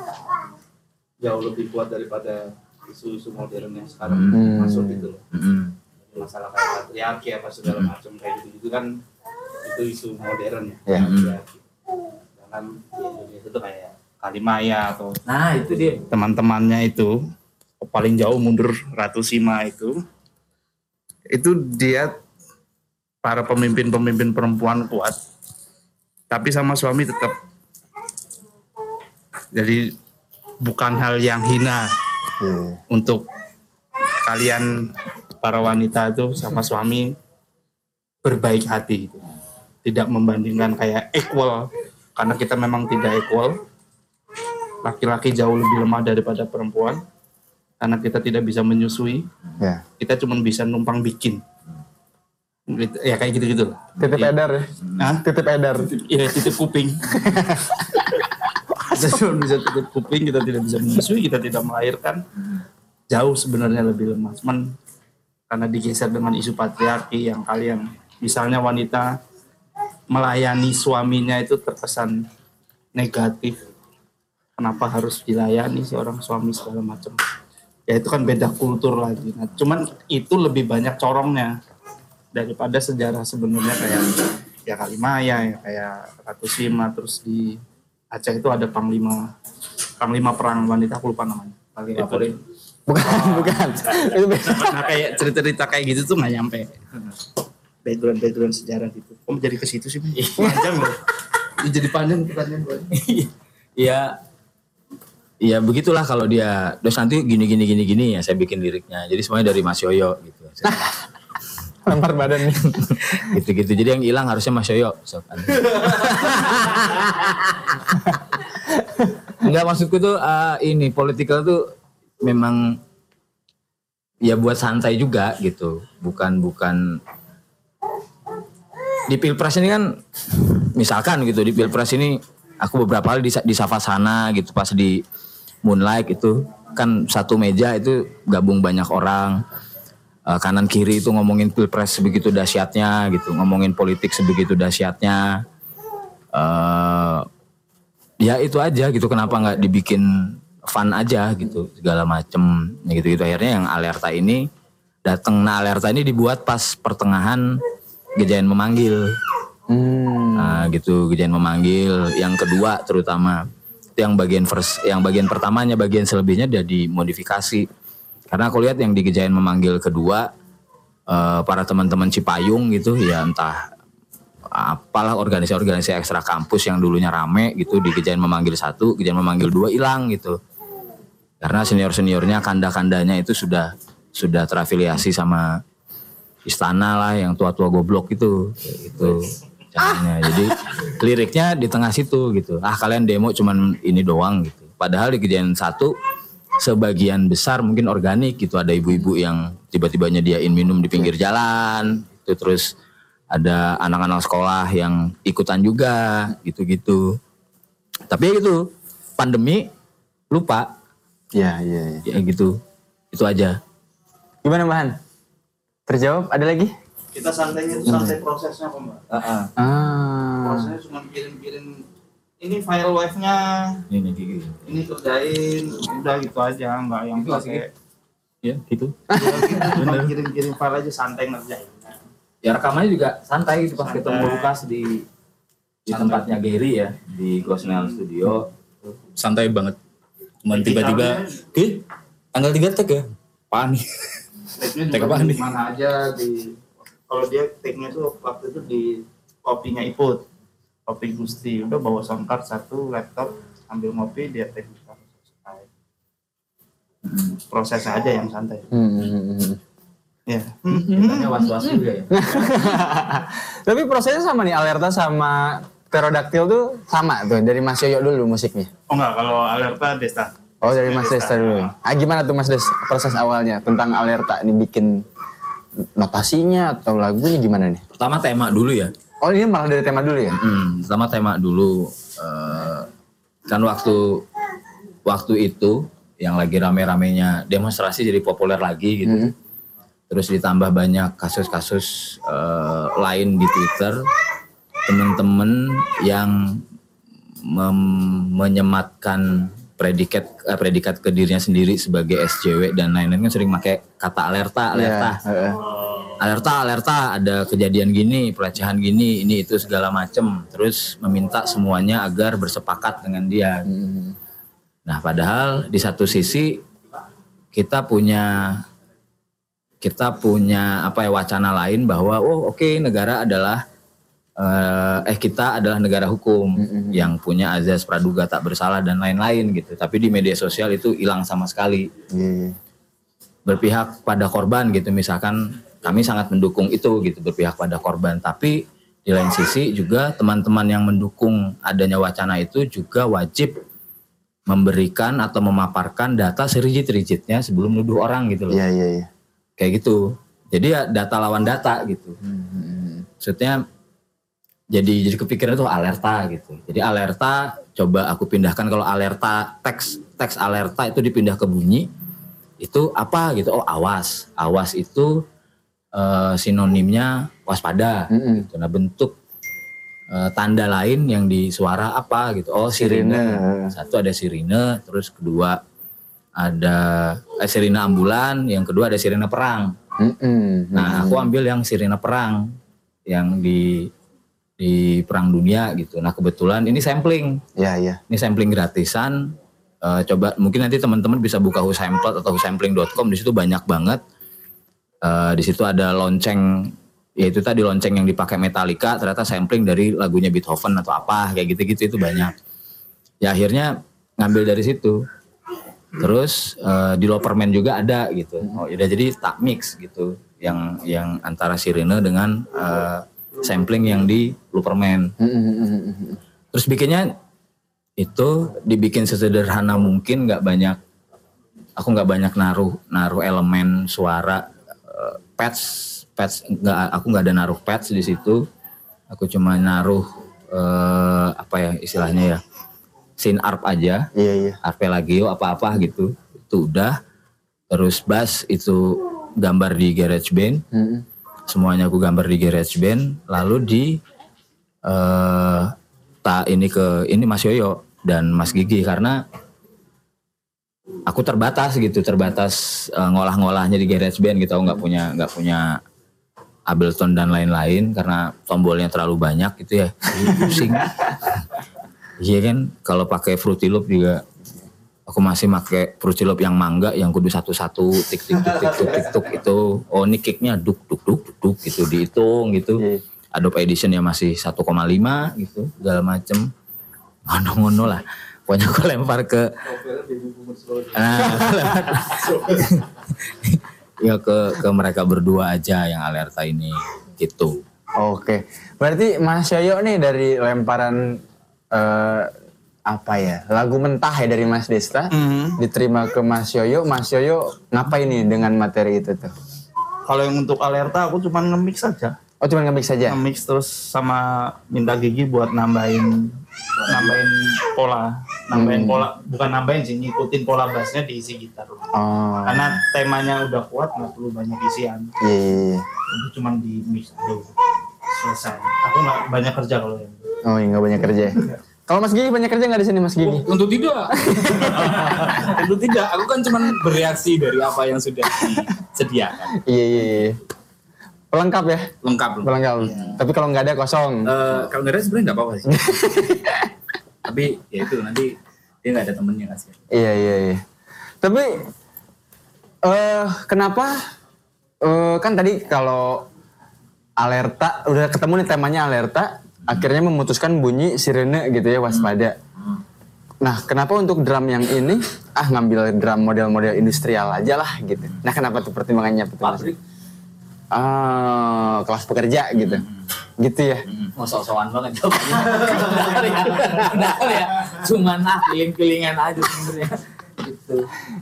jauh lebih kuat daripada isu-isu modern yang sekarang Hmm. masuk gitu loh. Mm-mm. Masalah kayak patriarki apa segala macam kayak gitu-gitu kan itu isu modern ya. Ya. Patriarki. Sedangkan di Indonesia itu kayak Kalimaya atau nah itu dia teman-temannya itu paling jauh mundur Ratu Sima itu itu dia para pemimpin-pemimpin perempuan kuat tapi sama suami tetap. Jadi bukan hal yang hina untuk kalian para wanita itu sama suami berbaik hati gitu. tidak membandingkan kayak equal karena kita memang tidak equal. Laki-laki jauh lebih lemah daripada perempuan karena kita tidak bisa menyusui Ya. kita cuma bisa numpang bikin Gitu- ya kayak gitu-gitu. Titip Jadi- edar ya. Hah? Titip edar. Iya titip kuping. kita cuma bisa titip kuping, kita tidak bisa menyusui, kita tidak melahirkan. Jauh sebenarnya lebih lemah. Cuman karena digeser dengan isu patriarki yang kalian, misalnya wanita melayani suaminya itu terkesan negatif. Kenapa harus dilayani seorang suami segala macam? Ya itu kan beda kultur lagi. Nah, cuman itu lebih banyak corongnya daripada sejarah sebenarnya kayak ya Kalimaya ya kayak Ratu Sima terus di Aceh itu ada panglima panglima perang wanita aku lupa namanya panglima perang Bukan, [laughs] bukan. Itu beda. nah kayak cerita-cerita kayak gitu tuh nggak nyampe background background sejarah gitu kok jadi ke situ sih panjang loh jadi panjang pertanyaan gue. Iya. Iya begitulah kalau dia terus nanti gini gini gini gini ya saya bikin liriknya. Jadi semuanya dari Mas Yoyo gitu. [laughs] Lempar badan nih. [laughs] gitu-gitu. Jadi yang hilang harusnya Mas Yoyo. Sok, anu. [laughs] Enggak maksudku tuh eh, ini political tuh memang ya buat santai juga gitu. Bukan bukan di pilpres ini kan misalkan gitu di pilpres ini aku beberapa kali di, di Savasana gitu pas di Moonlight itu kan satu meja itu gabung banyak orang. Eh, kanan kiri itu ngomongin pilpres sebegitu dahsyatnya gitu ngomongin politik sebegitu dahsyatnya. Eh ya itu aja gitu kenapa nggak dibikin fun aja gitu segala macem ya gitu gitu. Akhirnya yang alerta ini datang nah alerta ini dibuat pas pertengahan gejayan memanggil. Nah gitu gejayan memanggil. Yang kedua terutama yang bagian first yang bagian pertamanya bagian selebihnya udah dimodifikasi karena aku lihat yang di gejayan memanggil kedua eh, para teman-teman Cipayung gitu ya entah apalah organisasi-organisasi ekstra kampus yang dulunya rame gitu di gejayan memanggil satu, gejayan memanggil dua hilang gitu. Karena senior-seniornya kanda-kandanya itu sudah sudah terafiliasi sama istana lah yang tua-tua goblok itu kayak gitu caranya. Jadi liriknya di tengah situ gitu. Ah kalian demo cuman ini doang gitu. Padahal di kejadian satu sebagian besar mungkin organik gitu. Ada ibu-ibu yang tiba-tiba nyediain minum di pinggir jalan. Itu terus ada anak-anak sekolah yang ikutan juga gitu-gitu. Tapi ya gitu pandemi lupa. Ya, ya, ya. gitu. Itu aja. Gimana Bahan? Terjawab? Ada lagi? Kita santainya itu santai prosesnya kok mbak. Ah. Prosesnya cuma kirim-kirim ini file wave-nya, Ini gitu. ini kerjain, udah gitu aja, nggak yang Itu pakai. Ya gitu. Cuma kirim-kirim file aja santai ngerjain. Ya rekamannya juga santai gitu pas ketemu Lukas di di tempatnya Gary ya di Gosnell Studio. santai banget cuman tiba-tiba tanggal tiga tag ya apaan nih Tag apaan nih? Mana aja di kalau dia take-nya tuh waktu itu di kopinya Iput. Kopi Gusti. Udah bawa sound card satu, laptop, ambil ngopi, dia take selesai. Prosesnya aja yang santai. Ya. Kitanya was-was juga ya. [laughs] Tapi prosesnya sama nih, Alerta sama Pterodactyl tuh sama tuh dari Mas Yoyo dulu musiknya. Oh enggak, kalau alerta Desta. Oh dari Mas Desta dulu. Ah gimana tuh Mas Des proses awalnya tentang Alerta ini bikin notasinya atau lagunya gimana nih? Pertama tema dulu ya. Oh ini malah dari tema dulu ya? Hmm, pertama tema dulu eh, kan waktu waktu itu yang lagi rame-ramenya demonstrasi jadi populer lagi gitu. Terus ditambah banyak kasus-kasus eh, lain di Twitter teman-teman yang menyematkan predikat eh, predikat ke dirinya sendiri sebagai SJW dan lain-lain kan sering pakai kata alerta alerta. Iya, heeh. alerta alerta ada kejadian gini pelecehan gini ini itu segala macem. Terus meminta semuanya agar bersepakat dengan dia. Nah padahal di satu sisi kita punya kita punya apa ya wacana lain bahwa oh oke negara adalah eh, eh kita adalah negara hukum yang punya azas praduga tak bersalah dan lain-lain gitu tapi di media sosial itu hilang sama sekali berpihak pada korban gitu misalkan kami sangat mendukung itu gitu berpihak pada korban tapi di lain sisi juga teman-teman yang mendukung adanya wacana itu juga wajib memberikan atau memaparkan data serigit-rigitnya sebelum nuduh orang gitu loh. Iya iya iya. Kayak gitu. Jadi ya data lawan data gitu. Maksudnya jadi jadi kepikiran tuh alerta gitu. Jadi alerta coba aku pindahkan kalau alerta teks teks alerta itu dipindah ke bunyi itu apa gitu. Oh awas. Awas itu eh, sinonimnya waspada. gitu. Nah bentuk eh, tanda lain yang di suara apa gitu. Oh sirine. Sirine. Satu ada sirine, terus kedua ada eh, sirine ambulan, yang kedua ada sirine perang. Nah, aku ambil yang sirine perang yang di di perang dunia gitu. Nah, kebetulan ini sampling. Iya, iya. Ini sampling gratisan. Eh, coba mungkin nanti teman-teman bisa buka Husamplet atau husampling.com di situ banyak banget. Eh, di situ ada lonceng ya itu tadi lonceng yang dipakai Metallica ternyata sampling dari lagunya Beethoven atau apa kayak gitu-gitu itu banyak. Ya akhirnya ngambil dari situ. Terus eh, di Loperman juga ada gitu. Oh, udah jadi tak mix gitu. Yang yang antara Sirene dengan eh, sampling yang di Loperman. Terus bikinnya itu dibikin sesederhana mungkin nggak banyak aku nggak banyak naruh naruh elemen suara eh, patch patch nggak aku nggak ada naruh patch di situ. Aku cuma naruh eh, apa ya istilahnya ya sin arp aja. Iya iya. Arpeggio apa apa gitu. Itu udah. Terus bass itu gambar di GarageBand semuanya aku gambar di GarageBand lalu di eh tak ini ke ini Mas Yoyo dan Mas Gigi karena aku terbatas gitu terbatas eh, ngolah-ngolahnya di GarageBand gitu aku nggak punya nggak punya Ableton dan lain-lain karena tombolnya terlalu banyak gitu ya. Pusing. [laughs] Iya kan kalau pakai Fruity Loop juga aku masih pakai Loop yang mangga yang kudu satu-satu tik tik tik tik tik tik itu. Oh ini kicknya duk duk duk duk, gitu dihitung gitu. Adobe Edition ya masih 1,5 gitu segala macem. Ngono-ngono lah. Pokoknya aku lempar ke Nah, ya ke ke mereka berdua aja yang alerta ini gitu. Oke, berarti Mas Yoyo nih dari lemparan eh, apa ya lagu mentah ya dari Mas Desta diterima ke Mas Yoyo, Mas Yoyo ngapain nih dengan materi itu tuh? Kalau yang untuk alerta aku cuma nge-mix saja. Oh cuma nge-mix saja? Nge-mix terus sama minta gigi buat nambahin nambahin pola, nambahin Hmm. pola, bukan nambahin sih, ngikutin pola bassnya diisi gitar. Oh, Karena temanya udah kuat, nggak perlu banyak isian. iya, iya, iya. Itu cuma di mix dulu. Selesai. Aku nggak banyak kerja kalau yang Oh iya nggak banyak kerja. Ya. Kalau Mas Gigi banyak kerja nggak di sini Mas Gigi? Tentu tidak. [laughs] Tentu tidak. Aku kan cuma bereaksi dari apa yang sudah disediakan. Iya iya iya. Pelengkap ya? Lengkap. Pelengkap. Tapi kalau nggak ada kosong. Eh, kalau nggak ada sebenarnya nggak apa-apa sih. [laughs] Tapi ya itu nanti dia nggak ada temennya kasih. Iya iya iya. Tapi eh kenapa eh kan tadi kalau alerta udah ketemu nih temanya alerta, akhirnya memutuskan bunyi sirene gitu ya waspada. Nah, kenapa untuk drum yang ini ah ngambil drum model-model industrial aja lah gitu. Nah, kenapa tuh pertimbangannya? Mas? Ah, kelas pekerja gitu. Gitu ya. Mau sok-sokan banget jawabannya. [laughs] Benar ya, benar ya. Cuman ah piling-pilingan aja sebenarnya. Gitu.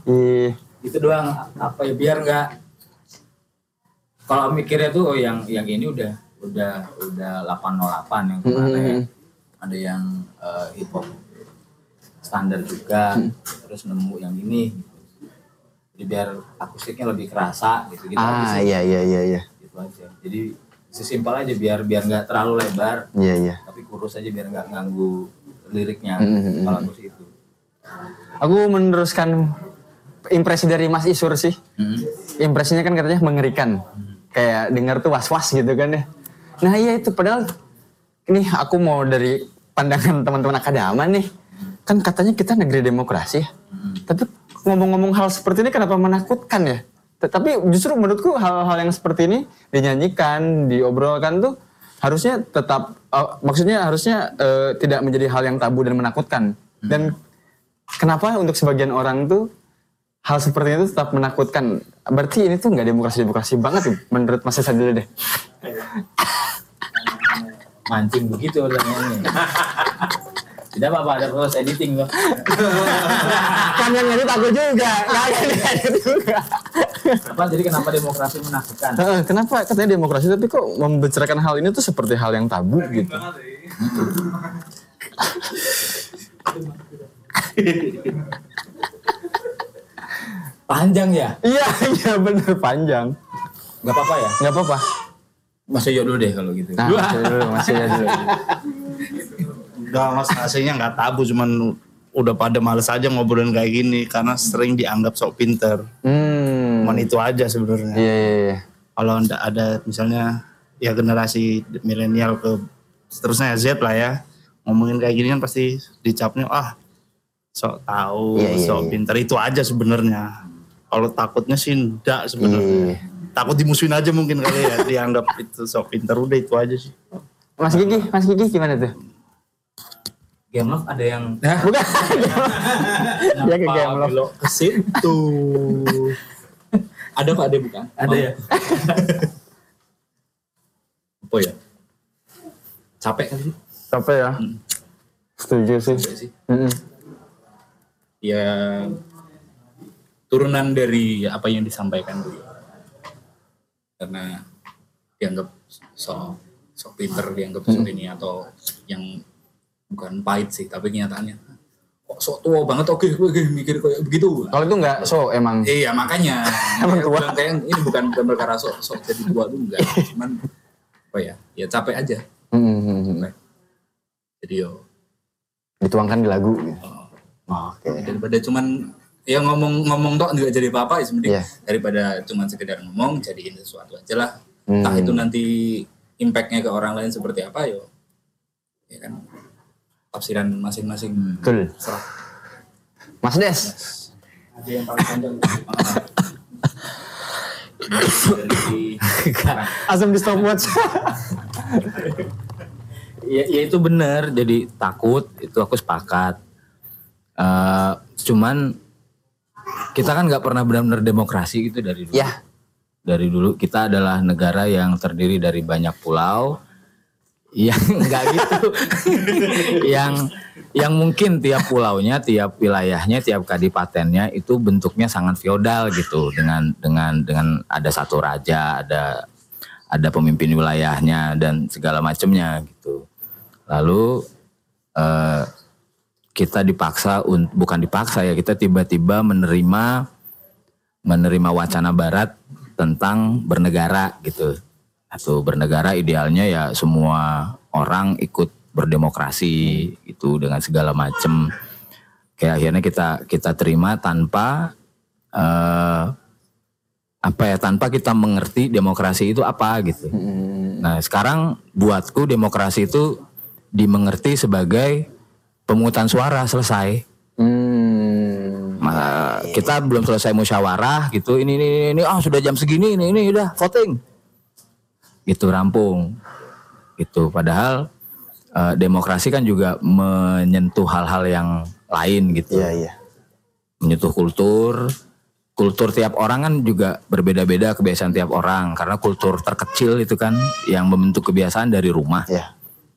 Iya. Itu doang apa ya biar nggak kalau mikirnya tuh oh yang yang ini udah udah udah 808 yang ke mana ya. Mm-mm. Ada yang eh, hip hop standar juga, terus nemu yang ini. Jadi biar akustiknya lebih kerasa gitu gitu Ah, iya iya iya iya. gitu aja. Jadi sesimpel aja biar biar nggak terlalu lebar, Iya iya. tapi kurus aja biar nggak ganggu liriknya. Mm-mm. Kalau aku sih itu. Aku meneruskan impresi dari Mas Isur sih. Impresinya kan katanya mengerikan. Kayak dengar tuh was-was gitu kan ya. Nah iya itu padahal ini aku mau dari pandangan teman-teman akadama nih. Kan katanya kita negeri demokrasi ya. Tapi ngomong-ngomong hal seperti ini kenapa menakutkan ya? Tetapi justru menurutku hal-hal yang seperti ini dinyanyikan, diobrolkan tuh harusnya tetap eh, maksudnya harusnya eh, tidak menjadi hal yang tabu dan menakutkan. Dan kenapa untuk sebagian orang tuh hal seperti itu tetap menakutkan? Berarti ini tuh nggak demokrasi-demokrasi banget tuh menurut Mas Esa dulu deh. [laughs] Mancing begitu orangnya. [laughs] Tidak apa-apa, ada proses editing loh. [laughs] kan yang ngedit aku juga, ada yang ngedit juga. Apa jadi kenapa demokrasi menakutkan? Heeh, kenapa katanya demokrasi tapi kok membicarakan hal ini tuh seperti hal yang tabu gitu. Panjang ya? Iya, iya bener panjang. Gak apa-apa ya? Nggak apa-apa. Mas Yoyo dulu deh kalau gitu. Nah, masih dulu, masih ya dulu. Enggak mas aslinya nggak tabu cuman udah pada males aja ngobrolin kayak gini karena sering dianggap sok pinter. Hmm. Cuman itu aja sebenarnya. Iya, iya, iya. Kalau ndak ada misalnya ya generasi milenial ke seterusnya Z lah ya ngomongin kayak gini kan pasti dicapnya ah sok tahu, Iya, iya, sok iya. pinter itu aja sebenarnya. Kalau takutnya sih enggak sebenarnya. Iya. takut dimusuhin aja mungkin kali ya [laughs] dianggap itu sok pinter udah itu aja sih Mas Kiki, Mas Kiki gimana tuh? Game Love ada yang Bukan. Dia [laughs] ke game love. ke situ. ada Pak, ada bukan? Ada ya. [laughs] Apa ya? Capek kan sih? Capek ya? Setuju sih. sih. Mm-mm. Ya turunan dari apa yang disampaikan dulu. Karena dianggap sok sok pinter dianggap sok ini atau yang bukan pahit sih tapi kenyataannya kok sok tua banget oke oke mikir kayak begitu Kalau itu enggak so emang. Iya makanya [laughs] Emang tua. kayak ini bukan bukan perkara sok sok jadi tua tuh enggak cuman apa ya ya capek aja Mm-mm. jadi yo Dituangkan di lagu. gitu. Oke. daripada cuman ya ngomong ngomong tok juga jadi apa-apa ya mending Iya. daripada cuman sekedar ngomong jadiin sesuatu aja lah Hmm. entah itu nanti impactnya ke orang lain seperti apa yo ya kan tafsiran masing-masing Betul. serah Mas Des. ada yang paling panjang Asam di stopwatch. ya, ya itu benar jadi takut itu aku sepakat Eh, cuman kita kan nggak pernah benar-benar demokrasi gitu dari dulu. Ya. dari dulu kita adalah negara yang terdiri dari banyak pulau yang [laughs] nggak gitu. [laughs] Yang yang mungkin tiap pulaunya tiap wilayahnya tiap kadipatennya itu bentuknya sangat feodal gitu. Dengan dengan dengan ada satu raja ada ada pemimpin wilayahnya dan segala macamnya gitu. Lalu eh, kita dipaksa bukan dipaksa ya kita tiba-tiba menerima menerima wacana barat tentang bernegara gitu. Atau bernegara idealnya ya semua orang ikut berdemokrasi itu dengan segala macam kayak akhirnya kita kita terima tanpa eh, apa ya tanpa kita mengerti demokrasi itu apa gitu. Nah sekarang buatku demokrasi itu dimengerti sebagai pemungutan suara selesai. Hmm. Ma- kita belum selesai musyawarah gitu. Ini ini ini ah sudah jam segini ini ini udah voting. Gitu rampung. Gitu padahal eh, demokrasi kan juga menyentuh hal-hal yang lain gitu. Iya, iya. menyentuh kultur. Kultur tiap orang kan juga berbeda-beda kebiasaan tiap orang. Karena kultur terkecil itu kan yang membentuk kebiasaan dari rumah. Iya.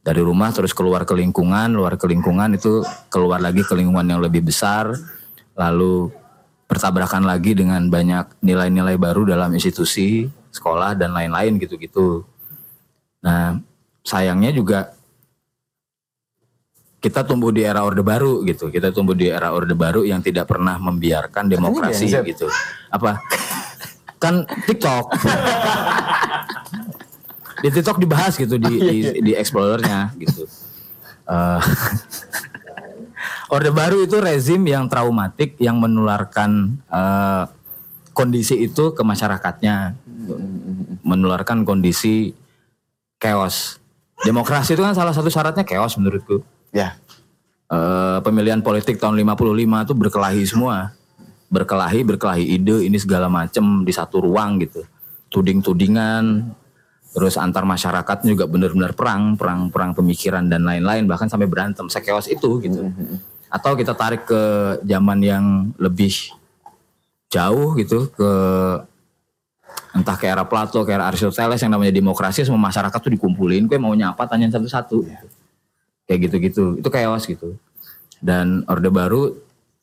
Dari rumah terus keluar ke lingkungan, luar ke lingkungan itu keluar lagi ke lingkungan yang lebih besar, lalu bertabrakan lagi dengan banyak nilai-nilai baru dalam institusi, sekolah dan lain-lain gitu-gitu. Nah, sayangnya juga kita tumbuh di era orde baru gitu. Kita tumbuh di era orde baru yang tidak pernah membiarkan demokrasi gitu. Apa? Kan TikTok. [laughs] di TikTok dibahas gitu di di, di explorernya gitu. Eh, [laughs] Orde Baru itu rezim yang traumatik yang menularkan eh, kondisi itu ke masyarakatnya, menularkan kondisi chaos. Demokrasi itu kan salah satu syaratnya chaos menurutku. Ya. Eh, pemilihan politik tahun 55 itu berkelahi semua. Berkelahi, berkelahi ide ini segala macam di satu ruang gitu. Tuding-tudingan, terus antar masyarakat juga benar-benar perang, perang perang pemikiran dan lain-lain bahkan sampai berantem sekeos itu gitu. Atau kita tarik ke zaman yang lebih jauh gitu ke entah ke era Plato, ke era Aristoteles yang namanya demokrasi semua masyarakat tuh dikumpulin, gue maunya apa tanya satu-satu. Kayak gitu-gitu. Itu chaos gitu. Dan Orde Baru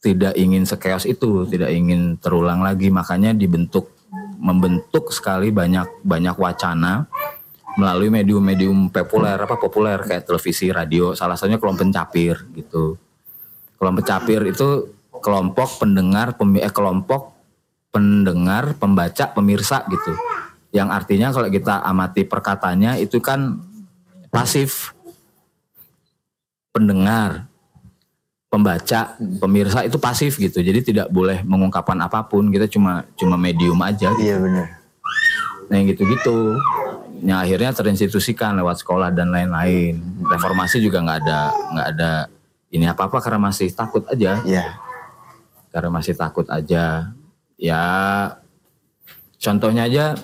tidak ingin sekeos itu, tidak ingin terulang lagi, makanya dibentuk membentuk sekali banyak banyak wacana melalui medium-medium populer apa populer kayak televisi, radio, salah satunya kelompok pencapir gitu. Kelompok pencapir itu kelompok pendengar eh, kelompok pendengar, pembaca, pemirsa gitu. Yang artinya kalau kita amati perkataannya itu kan pasif pendengar, pembaca, pemirsa itu pasif gitu. Jadi tidak boleh mengungkapkan apa pun. Kita cuma cuma medium aja. Gitu. Iya benar. Nah yang gitu-gitu. Yang akhirnya terinstitusikan lewat sekolah dan lain-lain. Reformasi juga nggak ada nggak ada ini apa-apa karena masih takut aja. Iya. Karena masih takut aja. Ya contohnya aja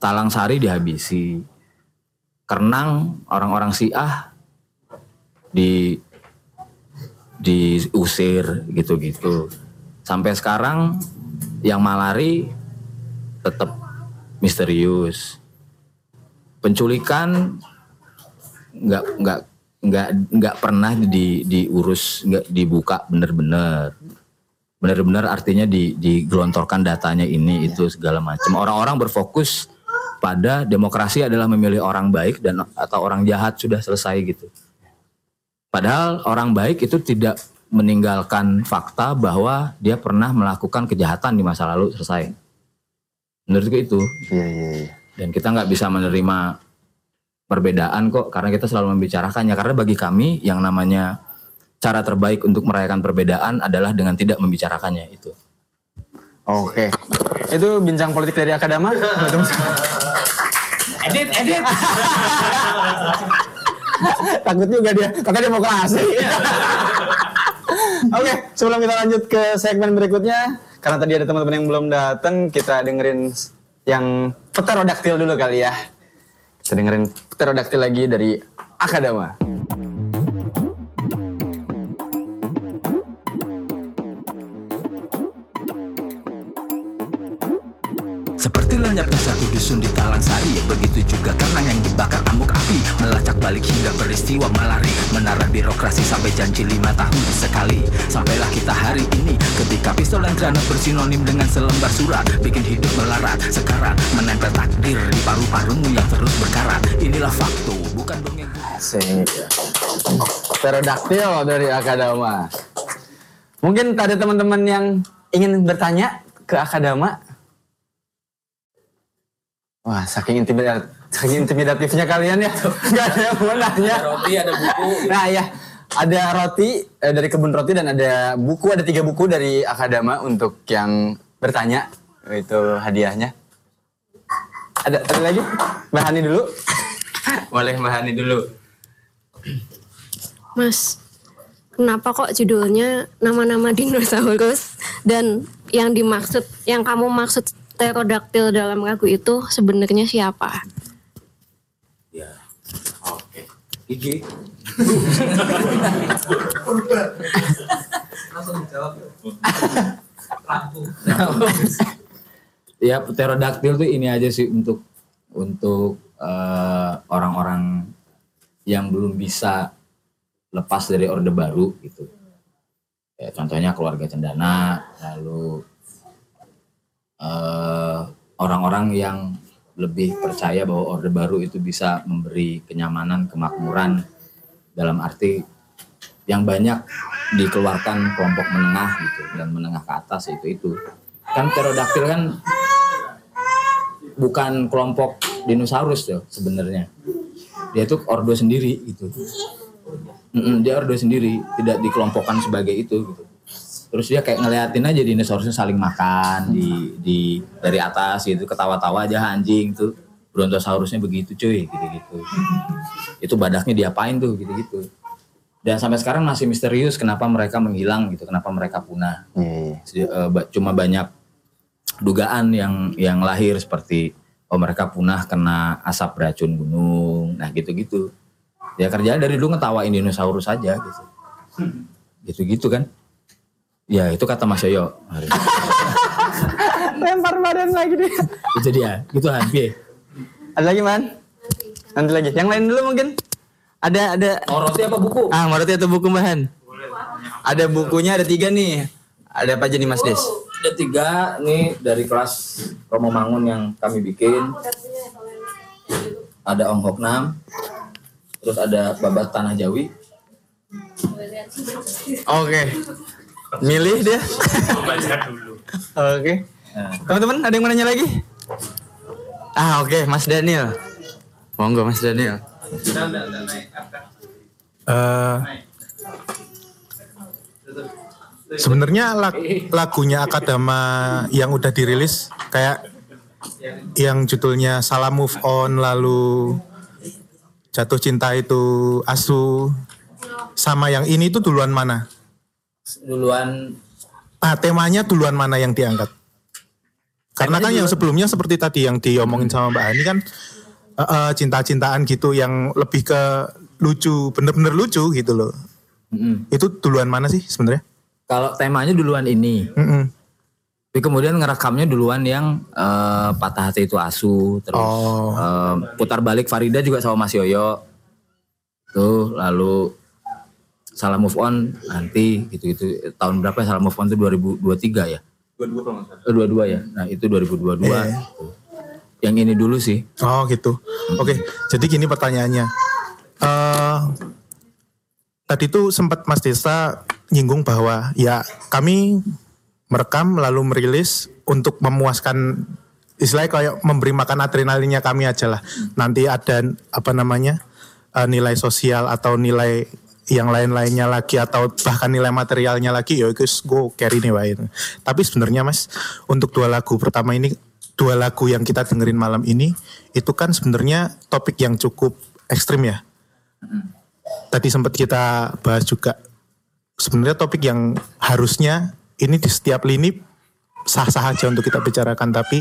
Talang Sari dihabisi. Kenang orang-orang Syiah di diusir gitu-gitu. Sampai sekarang yang malari tetap misterius. Penculikan nggak nggak nggak nggak pernah di diurus nggak dibuka bener-bener bener-bener artinya di digelontorkan datanya ini itu segala macam orang-orang berfokus pada demokrasi adalah memilih orang baik dan atau orang jahat sudah selesai gitu padahal orang baik itu tidak meninggalkan fakta bahwa dia pernah melakukan kejahatan di masa lalu selesai menurutku itu Iya iya iya. dan kita nggak bisa menerima perbedaan kok karena kita selalu membicarakannya karena bagi kami yang namanya cara terbaik untuk merayakan perbedaan adalah dengan tidak membicarakannya itu. Oke. Itu bincang politik dari Akadama. Edit, edit. [laughs] [laughs] Takut juga dia, katanya demokrasi. [laughs] Oke, sebelum kita lanjut ke segmen berikutnya, karena tadi ada teman-teman yang belum datang, kita dengerin yang pterodaktil dulu kali ya. Kita dengerin pterodaktil lagi dari Akadama. Lenyapnya satu dusun di Talang Sari Begitu juga kenang yang dibakar amuk api Melacak balik hingga peristiwa melari Menara birokrasi sampai janji lima tahun sekali Sampailah kita hari ini Ketika pistol dan granat bersinonim dengan selembar surat Bikin hidup melarat Sekarang menempel takdir di paru-parumu yang terus berkarat Inilah fakta, bukan dongeng Asik. Pterodaktil dari Akadama. Mungkin ada teman-teman yang ingin bertanya ke Akadama. Wah, saking intimidatif, saking intimidatifnya kalian ya. [laughs] Gak ada yang mau nanya. roti, ada buku. Nah ya, ada roti eh, dari kebun roti dan ada buku, ada tiga buku dari Akadama untuk yang bertanya. Itu hadiahnya. Ada, ada lagi? Mbak Hani dulu. [laughs] Boleh Mbak Hani dulu. Mas, kenapa kok judulnya nama-nama dinosaurus dan yang dimaksud, yang kamu maksud pterodaktil dalam lagu itu sebenarnya siapa? Gigi. ya pterodaktil tuh ini aja sih untuk untuk eh, orang-orang yang belum bisa lepas dari orde baru gitu. Ya, contohnya keluarga cendana, lalu orang-orang yang lebih percaya bahwa orde baru itu bisa memberi kenyamanan, kemakmuran dalam arti yang banyak dikeluarkan kelompok menengah gitu dan menengah ke atas itu itu. Kan pterodaktil kan bukan kelompok dinosaurus tuh sebenarnya. Dia tuh ordo sendiri gitu. Dia ordo sendiri tidak dikelompokkan sebagai itu gitu terus dia kayak ngeliatin aja dinosaurusnya saling makan di di dari atas gitu ketawa-tawa aja anjing tuh. Brontosaurusnya begitu cuy gitu-gitu. Itu badaknya diapain tuh gitu-gitu. Dan sampai sekarang masih misterius kenapa mereka menghilang gitu kenapa mereka punah. Eh, ba- cuma banyak dugaan yang yang lahir seperti oh mereka punah kena asap beracun gunung nah gitu-gitu. Ya kerjaan dari dulu ngetawain dinosaurus aja gitu. Gitu-gitu kan ya itu kata Mas Yoyo hari ini. Lempar badan lagi dia. itu dia gitu Han piye? Ada lagi man? Nanti lagi. Yang lain dulu mungkin? Ada ada. Mau roti apa buku? Ah mau roti atau buku bahan? Ada bukunya ada tiga nih. Ada apa aja nih Mas Des? ada tiga nih dari kelas Romo Mangun yang kami bikin ada Om Hoknam terus ada Babat Tanah Jawi Oke. Milih dia. Baca dulu. Oke. Teman-teman ada yang mau nanya lagi? Ah oke Mas Daniel. Monggo Mas Daniel. Eh, Sebenarnya lag- lagunya Akadama yang udah dirilis kayak yang judulnya Salah Move On lalu Jatuh Cinta itu Asu sama yang ini tuh duluan mana? Duluan Ah temanya duluan mana yang diangkat? Karena kan yang sebelumnya seperti tadi yang diomongin sama Mbak Ani kan eh, eh, cinta-cintaan gitu yang lebih ke lucu, bener-bener lucu gitu loh. Itu duluan mana sih sebenarnya? Kalau temanya duluan ini. Mm-mm. Tapi kemudian ngerekamnya duluan yang eh, patah hati itu asu, terus Oh. eh, putar balik Farida juga sama Mas Yoyo. Tuh, lalu salah move on nanti gitu-gitu. Tahun berapa ya salah move on itu 2023 ya? Dua-dua kalau nggak salah. Eh, dua-dua ya. Nah, itu 2022. Iya. Yang ini dulu sih. Oh gitu. Oke, jadi gini pertanyaannya. eh tadi tuh sempat Mas Desa nyinggung bahwa ya kami merekam lalu merilis untuk memuaskan istilahnya kayak memberi makan adrenalinnya kami aja lah. Nanti ada apa namanya eh, nilai sosial atau nilai yang lain-lainnya lagi atau bahkan nilai materialnya lagi ya guys go carry nih wae. Tapi sebenarnya Mas untuk dua lagu pertama ini dua lagu yang kita dengerin malam ini itu kan sebenarnya topik yang cukup ekstrim ya. Tadi sempat kita bahas juga sebenarnya topik yang harusnya ini di setiap lini sah-sah aja untuk kita bicarakan tapi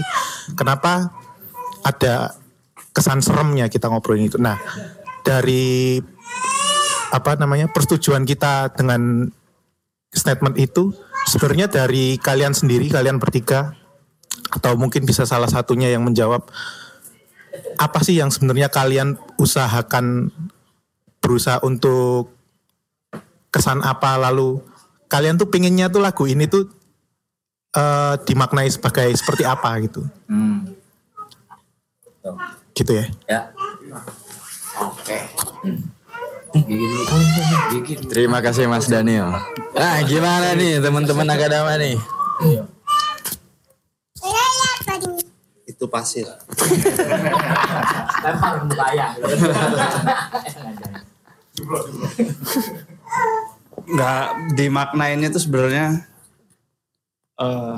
kenapa ada kesan seremnya kita ngobrolin itu. Nah, dari apa namanya persetujuan kita dengan statement itu sebenarnya dari kalian sendiri kalian bertiga atau mungkin bisa salah satunya yang menjawab apa sih yang sebenarnya kalian usahakan berusaha untuk kesan apa lalu kalian tuh pinginnya tuh lagu ini tuh eh, dimaknai sebagai seperti apa gitu Hmm. gitu ya Ya. Oke. Terima kasih Mas Daniel. Nah, gimana nih teman-teman akadama nih? Itu pasir. Lempar ke muka ayah. nggak dimaknainnya tuh sebenarnya eh,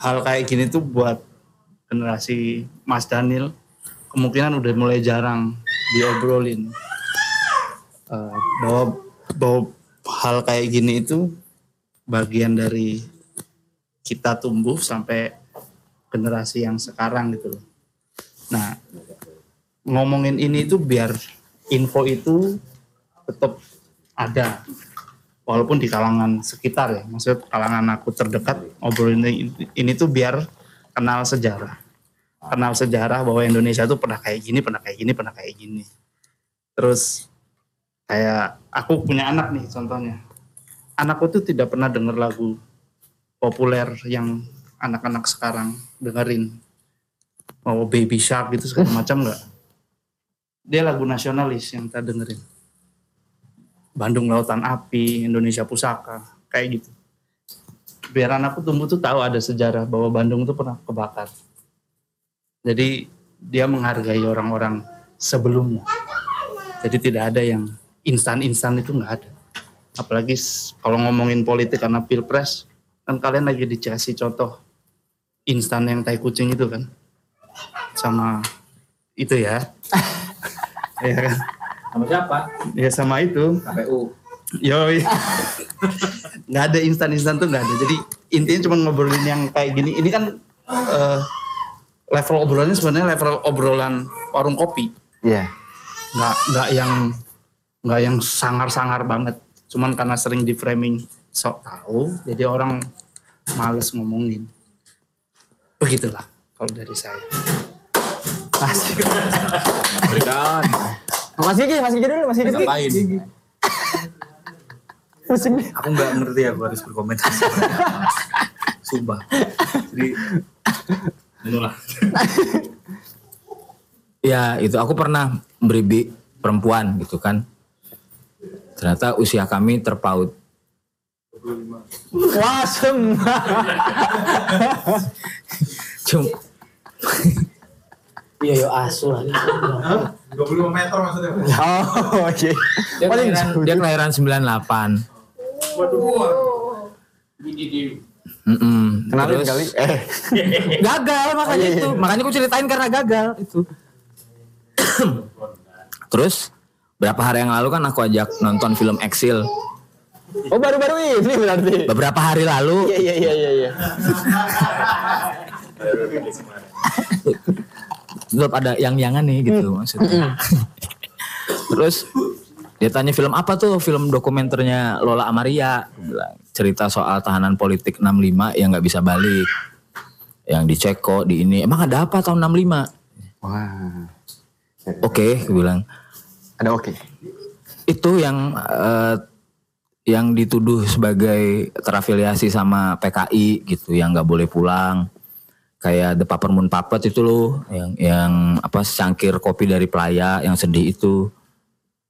hal kayak gini tuh buat generasi Mas Daniel kemungkinan udah mulai jarang diobrolin Eh, bahwa bahwa hal kayak gini itu bagian dari kita tumbuh sampai generasi yang sekarang gitu loh. Nah, ngomongin ini tuh biar info itu tetap ada walaupun di kalangan sekitar ya. Maksud kalangan aku terdekat ngobrolin ini, ini tuh biar kenal sejarah. Kenal sejarah bahwa Indonesia tuh pernah kayak gini pernah kayak gini pernah kayak gini. Terus kayak aku punya anak nih contohnya anakku tuh tidak pernah denger lagu populer yang anak-anak sekarang dengerin mau baby shark gitu segala macam nggak dia lagu nasionalis yang kita dengerin Bandung Lautan Api, Indonesia Pusaka, kayak gitu. Biar anakku tumbuh tuh tahu ada sejarah bahwa Bandung tuh pernah kebakar. Jadi dia menghargai orang-orang sebelumnya. Jadi tidak ada yang instan-instan itu nggak ada. Apalagi kalau ngomongin politik karena pilpres, kan kalian lagi dikasih contoh instan yang tai kucing itu kan, sama itu ya, [laughs] ya kan. Sama siapa? Ya sama itu. KPU. Yoi. nggak ada instan-instan tuh nggak ada. Jadi intinya cuma ngobrolin yang kayak gini. Ini kan eh, level obrolannya sebenarnya level obrolan warung kopi. Iya. Nggak nggak yang nggak yang sangar-sangar banget. Cuman karena sering di framing sok tahu, jadi orang males ngomongin. Begitulah kalau dari saya. Asik. Mas Gigi, Mas Gigi dulu, Mas Gigi. Ngapain? Aku nggak ngerti aku harus berkomentar. Sumpah. Jadi itulah. Ya itu aku pernah beribi perempuan gitu kan. Ternyata usia kami terpaut. Wasem. Cum, Iya yo asu lah. 25 meter maksudnya Oh, oke. dia kelahiran, dia kelahiran 98. Mm-mm. Kenalin Terus- kali. Eh. [laughs] gagal makanya Oh, iya, iya. itu makanya aku ceritain karena gagal itu [coughs] terus berapa hari yang lalu kan aku ajak nonton film Exil. Oh, baru-baru ini berarti. beberapa hari lalu. Iya, iya, iya, iya, iya. tetap ada yang-yangan nih gitu maksudnya. Terus dia tanya film apa tuh? Film dokumenternya Lola Amaria. Bilang, cerita soal tahanan politik 65 yang nggak bisa balik. Yang di Ceko di ini. Emang ada apa tahun 65 Wah. oke gue bilang Ada oke. itu yang eh, yang dituduh sebagai terafiliasi sama PKI gitu yang nggak boleh pulang. Kayak The Papermoon Puppet itu loh yang yang apa secangkir kopi dari pelaya yang sedih itu.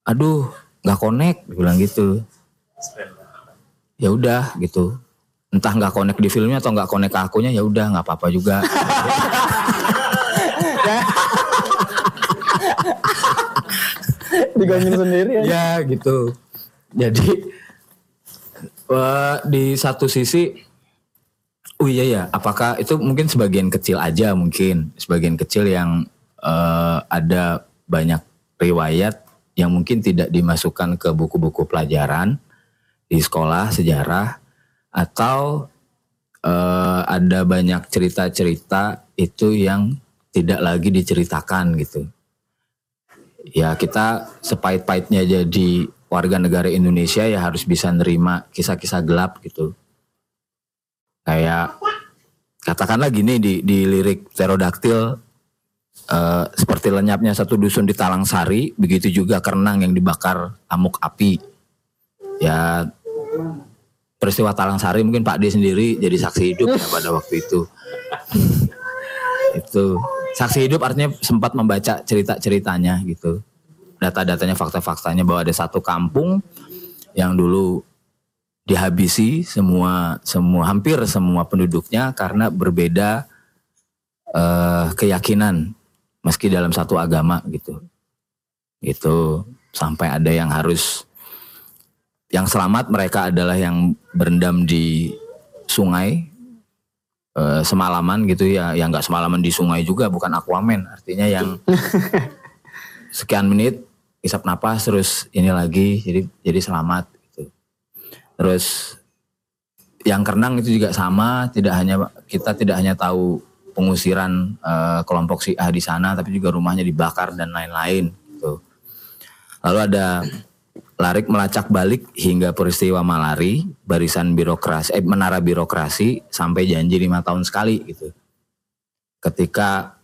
Aduh nggak connect bilang gitu. Ya udah gitu. Entah nggak connect di filmnya atau nggak connect ke akunya ya udah nggak apa-apa juga [laughs] Digongin [laughs] sendiri ya. ya gitu. Jadi eh, di satu sisi oh iya ya apakah itu mungkin sebagian kecil aja mungkin. Sebagian kecil yang eh, ada banyak riwayat yang mungkin tidak dimasukkan ke buku-buku pelajaran di sekolah sejarah atau eh, ada banyak cerita-cerita itu yang tidak lagi diceritakan gitu ya kita sepait-paitnya jadi warga negara Indonesia ya harus bisa nerima kisah-kisah gelap gitu. Kayak katakanlah gini di di lirik Pterodaktil eh, seperti lenyapnya satu dusun di Talang Sari, begitu juga Kerenang yang dibakar amuk api. Ya peristiwa Talang Sari mungkin Pak D sendiri jadi saksi hidup ya pada waktu itu. [laughs] itu saksi hidup artinya sempat membaca cerita-ceritanya gitu. Data-datanya fakta-faktanya bahwa ada satu kampung yang dulu dihabisi semua semua hampir semua penduduknya karena berbeda eh, keyakinan meski dalam satu agama gitu. Gitu sampai ada yang harus yang selamat mereka adalah yang berendam di sungai eh, semalaman gitu ya yang nggak semalaman di sungai juga bukan aquaman. Artinya yang [laughs] sekian menit isap napas terus ini lagi jadi jadi selamat gitu. Terus yang kerenang itu juga sama tidak hanya kita tidak hanya tahu pengusiran eh, kelompok si di sana tapi juga rumahnya dibakar dan lain-lain gitu. Lalu ada larik melacak balik hingga peristiwa malari barisan birokrasi eh, menara birokrasi sampai janji lima tahun sekali gitu. Ketika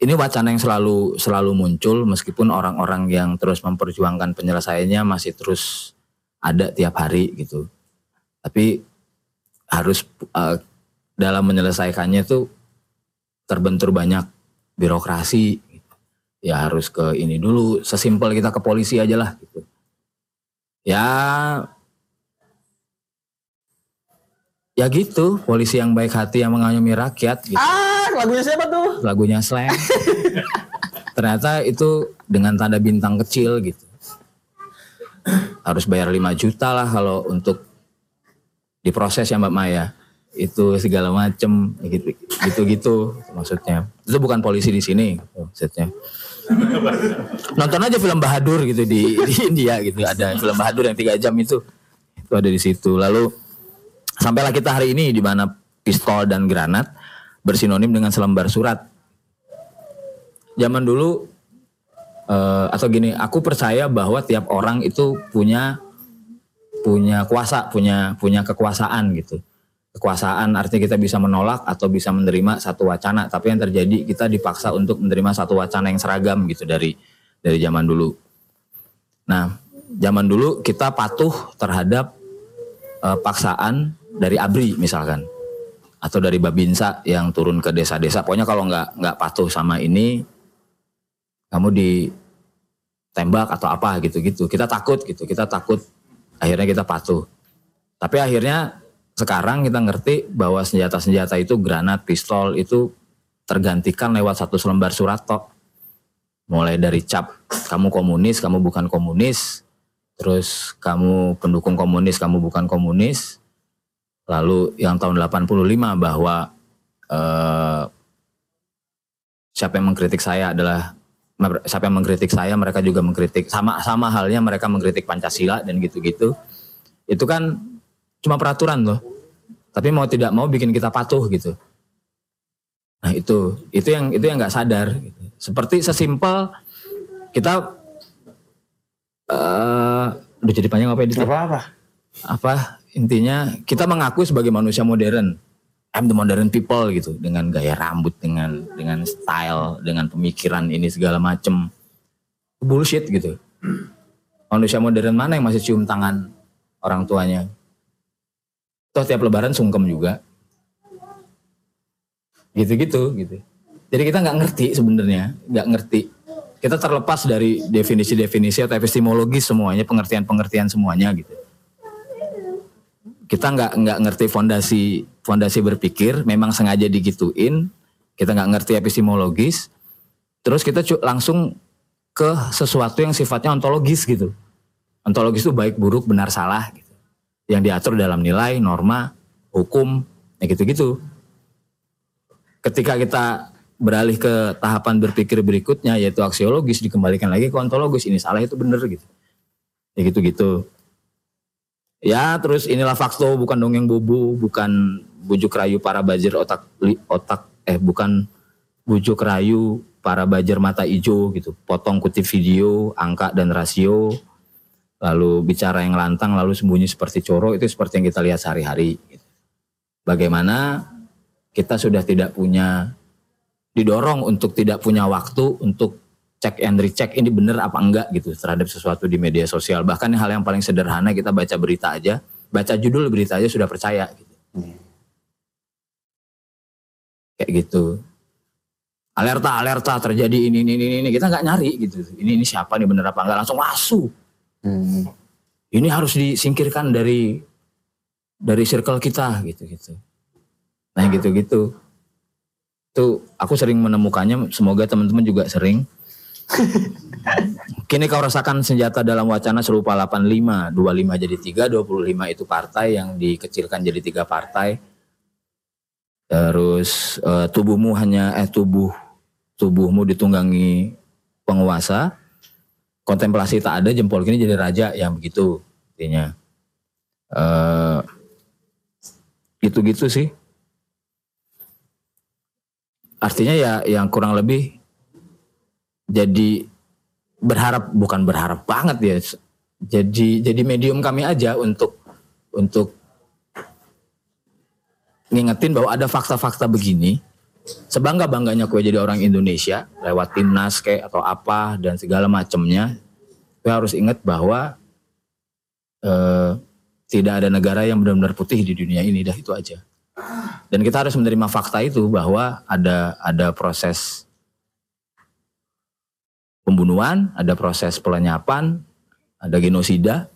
ini wacana yang selalu selalu muncul meskipun orang-orang yang terus memperjuangkan penyelesaiannya masih terus ada tiap hari gitu. Tapi harus eh, dalam menyelesaikannya tuh terbentur banyak birokrasi gitu. ya harus ke ini dulu sesimpel kita ke polisi aja lah gitu ya. Ya gitu polisi yang baik hati yang mengayomi rakyat gitu. Ah, lagunya siapa tuh? lagunya slang ternyata itu dengan tanda bintang kecil gitu. Harus bayar 5 juta lah kalau untuk diproses ya Mbak Maya itu segala macem gitu gitu gitu maksudnya. Itu bukan polisi di sini maksudnya. Nonton aja film Bahadur gitu di, di [laughs] India gitu ada film Bahadur yang tiga jam itu. Itu ada di situ. Lalu sampailah kita hari ini di mana pistol dan granat bersinonim dengan selembar surat. Zaman dulu eh, atau gini aku percaya bahwa tiap orang itu punya punya kuasa punya punya kekuasaan gitu kekuasaan artinya kita bisa menolak atau bisa menerima satu wacana. Tapi yang terjadi kita dipaksa untuk menerima satu wacana yang seragam gitu dari dari zaman dulu. Nah zaman dulu kita patuh terhadap eh, paksaan dari ABRI misalkan. Atau dari Babinsa yang turun ke desa-desa. Pokoknya kalau nggak nggak patuh sama ini kamu ditembak atau apa gitu-gitu. Kita takut gitu kita takut akhirnya kita patuh. Tapi akhirnya sekarang kita ngerti bahwa senjata-senjata itu granat, pistol itu tergantikan lewat satu selembar surat tok. Mulai dari cap, kamu komunis, kamu bukan komunis. Terus kamu pendukung komunis, kamu bukan komunis. Lalu yang tahun 85 bahwa eh, siapa yang mengkritik saya adalah siapa yang mengkritik saya mereka juga mengkritik sama sama halnya mereka mengkritik Pancasila dan gitu-gitu. Itu kan cuma peraturan loh. Tapi mau tidak mau bikin kita patuh gitu. Nah itu itu yang itu yang nggak sadar. gitu. Seperti sesimpel kita eh udah jadi panjang apa ya? Apa apa? Apa intinya kita mengaku sebagai manusia modern. I'm the modern people gitu dengan gaya rambut, dengan dengan style, dengan pemikiran ini segala macem bullshit gitu. Manusia modern mana yang masih cium tangan orang tuanya? Toh tiap lebaran sungkem juga. Gitu-gitu gitu. Jadi kita nggak ngerti sebenarnya, nggak ngerti. Kita terlepas dari definisi-definisi atau epistemologi semuanya, pengertian-pengertian semuanya gitu. Kita nggak nggak ngerti fondasi fondasi berpikir, memang sengaja digituin. Kita nggak ngerti epistemologis. Terus kita langsung ke sesuatu yang sifatnya ontologis gitu. Ontologis itu baik buruk benar salah gitu. Yang diatur dalam nilai, norma, hukum, ya gitu-gitu. Ketika kita beralih ke tahapan berpikir berikutnya yaitu aksiologis dikembalikan lagi ke ontologis ini salah itu benar gitu. Ya gitu-gitu. Ya terus inilah fakto bukan dongeng bobo, bukan bujuk rayu para bajir otak otak eh bukan bujuk rayu para bajar mata ijo gitu. Potong kutip video, angka dan rasio, lalu bicara yang lantang, lalu sembunyi seperti coro itu seperti yang kita lihat sehari-hari. Bagaimana kita sudah tidak punya didorong untuk tidak punya waktu untuk cek and recheck ini benar apa enggak gitu terhadap sesuatu di media sosial. Bahkan hal yang paling sederhana kita baca berita aja, baca judul berita aja sudah percaya gitu. Kayak gitu. Alerta, alerta terjadi ini, ini, ini, ini. Kita nggak nyari gitu. Ini, ini siapa nih bener apa enggak langsung lasu. Ini harus disingkirkan dari dari circle kita gitu gitu. Nah gitu gitu. Tuh aku sering menemukannya. Semoga teman-teman juga sering. [laughs] Kini kau rasakan senjata dalam wacana serupa 85, 25 jadi 3, 25 itu partai yang dikecilkan jadi tiga partai. Terus eh, tubuhmu hanya eh tubuh tubuhmu ditunggangi penguasa. Kontemplasi tak ada, jempol kini jadi raja yang begitu intinya. Eh gitu-gitu sih. Artinya ya yang kurang lebih jadi berharap bukan berharap banget ya. Jadi jadi medium kami aja untuk untuk ngingetin bahwa ada fakta-fakta begini. Sebangga bangganya kue jadi orang Indonesia lewat timnas kayak atau apa dan segala macamnya. Kue harus ingat bahwa eh, tidak ada negara yang benar-benar putih di dunia ini. Dah itu aja. Dan kita harus menerima fakta itu bahwa ada ada proses pembunuhan, ada proses pelenyapan, ada genosida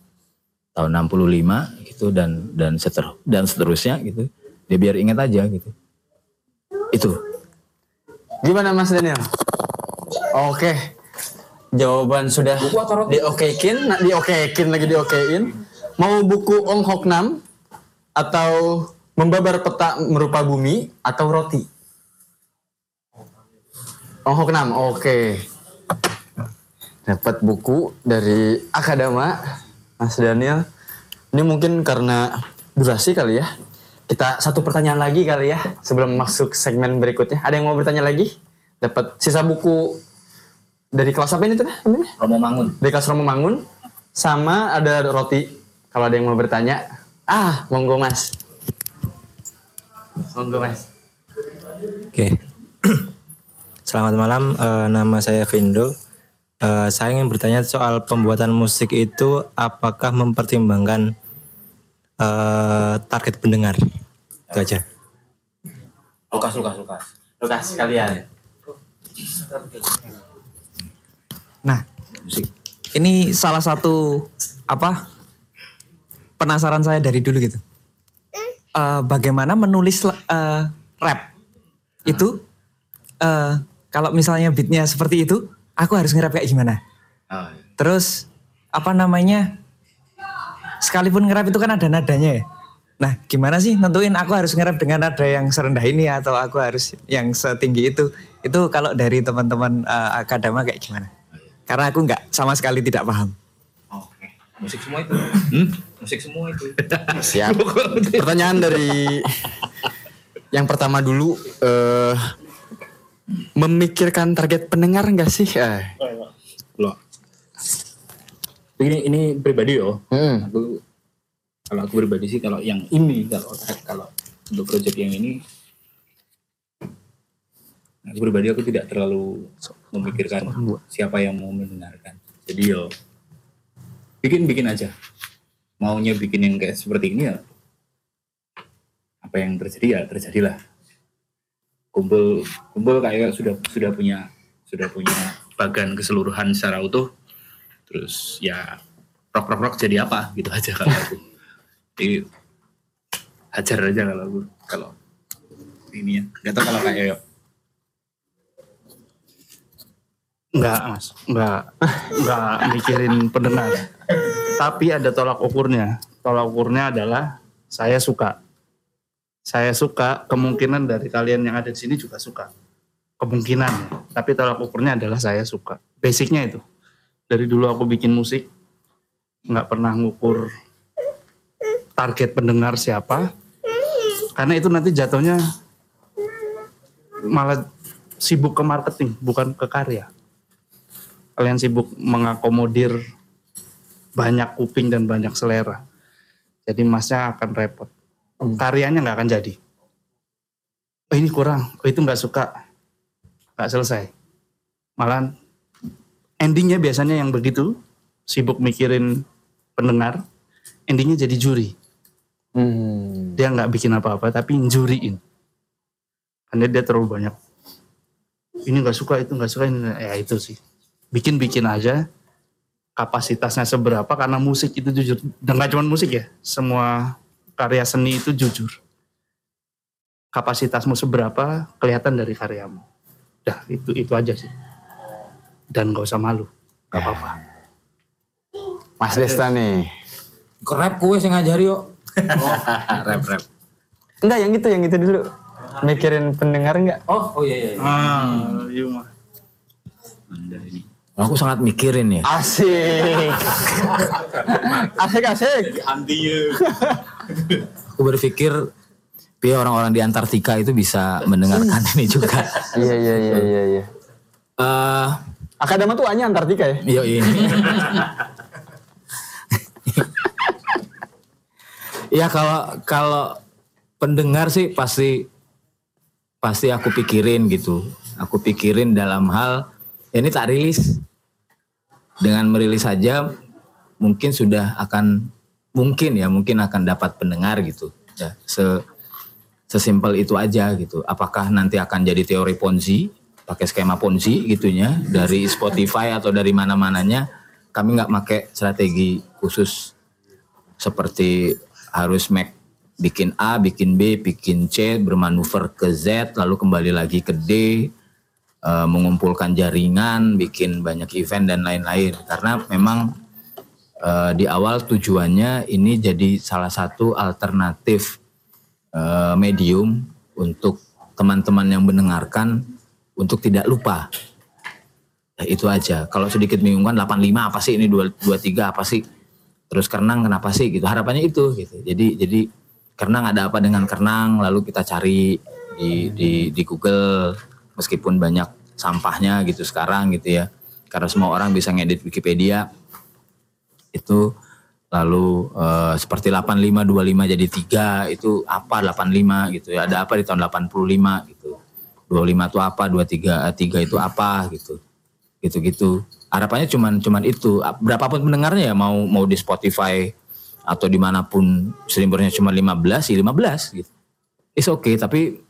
tahun 65 gitu dan dan seter, dan seterusnya gitu. Dia biar ingat aja gitu. Itu. Gimana Mas Daniel? Oke. Jawaban sudah diokekin, nah, diokekin lagi diokein. Mau buku Ong Hok Nam atau membabar peta merupa bumi atau roti? Ong Hok Nam, oke. Dapat buku dari Akadama, Mas Daniel. Ini mungkin karena durasi kali ya. Kita satu pertanyaan lagi kali ya sebelum masuk segmen berikutnya. Ada yang mau bertanya lagi? Dapat sisa buku dari kelas apa ini tuh? Romo Mangun. Dari kelas Romo Mangun. Sama ada roti. Kalau ada yang mau bertanya. Ah, monggo mas. Monggo mas. Oke. [clears throat] Selamat malam, eh, nama saya Vindo. Eh, saya ingin bertanya soal pembuatan musik itu apakah mempertimbangkan eh, target pendengar? Itu aja. Lukas, Lukas, Lukas. Lukas kalian. Nah, ini salah satu apa penasaran saya dari dulu gitu. Eh, bagaimana menulis eh, rap itu eh, kalau misalnya beatnya seperti itu, aku harus nge-rap kayak gimana? Terus apa namanya? Sekalipun nge-rap itu kan ada nadanya ya. Nah, gimana sih nentuin aku harus nge-rap dengan nada yang serendah ini atau aku harus yang setinggi itu? Itu kalau dari teman-teman eh, akadema kayak gimana? Karena aku nggak sama sekali tidak paham. Musik semua itu. Musik semua itu. [laughs] Siap. Pertanyaan dari yang pertama dulu, eh memikirkan target pendengar nggak sih? Eh. Ini ini pribadi yo. Aku kalau aku pribadi sih kalau yang ini kalau kalau untuk project yang ini aku pribadi aku tidak terlalu memikirkan siapa yang mau mendengarkan. Jadi yo bikin bikin aja. Maunya bikin yang kayak seperti ini ya apa yang terjadi ya terjadilah. Kumpul kumpul kayak sudah sudah punya sudah punya bagan keseluruhan secara utuh terus ya rock rock rock jadi apa gitu aja kalau aku jadi hajar aja kalau aku kalau ini ya nggak tahu kalau kayak Yoyo. Enggak mas, enggak, enggak mikirin pendengar. Tapi ada tolak ukurnya. Tolak ukurnya adalah saya suka. Saya suka, kemungkinan dari kalian yang ada di sini juga suka. Kemungkinan. Tapi tolak ukurnya adalah saya suka. Basicnya itu. Dari dulu aku bikin musik, nggak pernah ngukur target pendengar siapa. Karena itu nanti jatuhnya malah sibuk ke marketing, bukan ke karya kalian sibuk mengakomodir banyak kuping dan banyak selera. Jadi masnya akan repot. Karyanya nggak akan jadi. Oh ini kurang, oh itu nggak suka, nggak selesai. Malah endingnya biasanya yang begitu, sibuk mikirin pendengar, endingnya jadi juri. Dia nggak bikin apa-apa, tapi juriin. Karena dia terlalu banyak. Ini nggak suka, itu nggak suka, ini, ya itu sih bikin-bikin aja kapasitasnya seberapa karena musik itu jujur dan gak cuma musik ya semua karya seni itu jujur kapasitasmu seberapa kelihatan dari karyamu dah itu itu aja sih dan gak usah malu gak apa-apa Mas Desta nih. Rap kue sih ngajari yuk. [laughs] rap rap. Enggak yang itu yang itu dulu. Mikirin pendengar enggak? Oh, oh iya iya. ah iya mah Aku sangat mikirin ya. Asik. [laughs] asik asik. Antinya. Aku berpikir biar orang-orang di Antartika itu bisa mendengarkan ini juga. Iya iya iya iya iya. Eh, Akadama tuh hanya Antartika ya? Iya. Iya kalau kalau pendengar sih pasti pasti aku pikirin gitu. Aku pikirin dalam hal ya ini tak rilis. Dengan merilis saja mungkin sudah akan mungkin ya mungkin akan dapat pendengar gitu. Ya, se sesimpel itu aja gitu. Apakah nanti akan jadi teori Ponzi, pakai skema Ponzi gitunya dari Spotify atau dari mana-mananya? Kami nggak pakai strategi khusus seperti harus make bikin A, bikin B, bikin C, bermanuver ke Z, lalu kembali lagi ke D, eh, mengumpulkan jaringan, bikin banyak event dan lain-lain. Karena memang eh, di awal tujuannya ini jadi salah satu alternatif eh, medium untuk teman-teman yang mendengarkan untuk tidak lupa. Ya, itu aja. Kalau sedikit membingungkan 85 apa sih ini 23 apa sih? Terus Kerenang kenapa sih gitu. Harapannya itu gitu. Jadi jadi Kerenang ada apa dengan Kerenang lalu kita cari di di di Google meskipun banyak sampahnya gitu sekarang gitu ya. Karena semua orang bisa ngedit Wikipedia itu lalu eh, seperti 8525 jadi 3 itu apa 85 gitu ya. Ada apa di tahun 85 gitu. 25 itu apa, 23 3 itu apa gitu. Gitu-gitu. Harapannya cuman cuman itu. Berapapun pendengarnya ya mau mau di Spotify atau di mana pun streamernya cuma 15 ya 15 gitu. It's okay tapi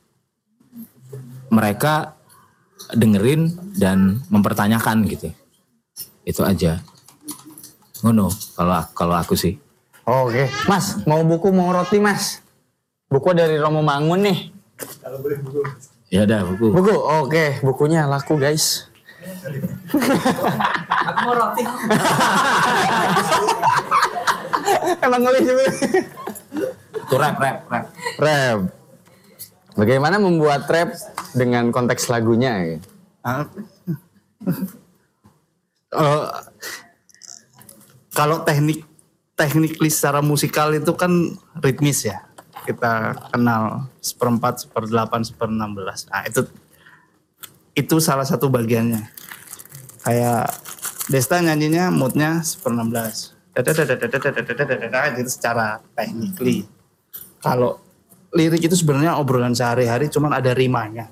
mereka dengerin dan mempertanyakan gitu. Itu aja. Ngono kalau kalau aku sih. Oke. Mas, mau buku mau roti mas? Buku dari Romo Mangun nih. Ya udah buku. Buku, oke. Bukunya laku guys. Aku mau roti. [laughs] Emang ngelis juga. Itu rap rap rap. Rap. Bagaimana membuat rap dengan konteks lagunya? Eh, [laughs] kalau teknik teknik secara musikal itu kan ritmis ya kita kenal seperempat, seperdelapan, seperenam belas. Nah itu itu salah satu bagiannya. Kayak Desta nyanyinya moodnya seperenam belas. itu secara technically. Kalau lirik itu sebenarnya obrolan sehari-hari, cuman ada rimanya.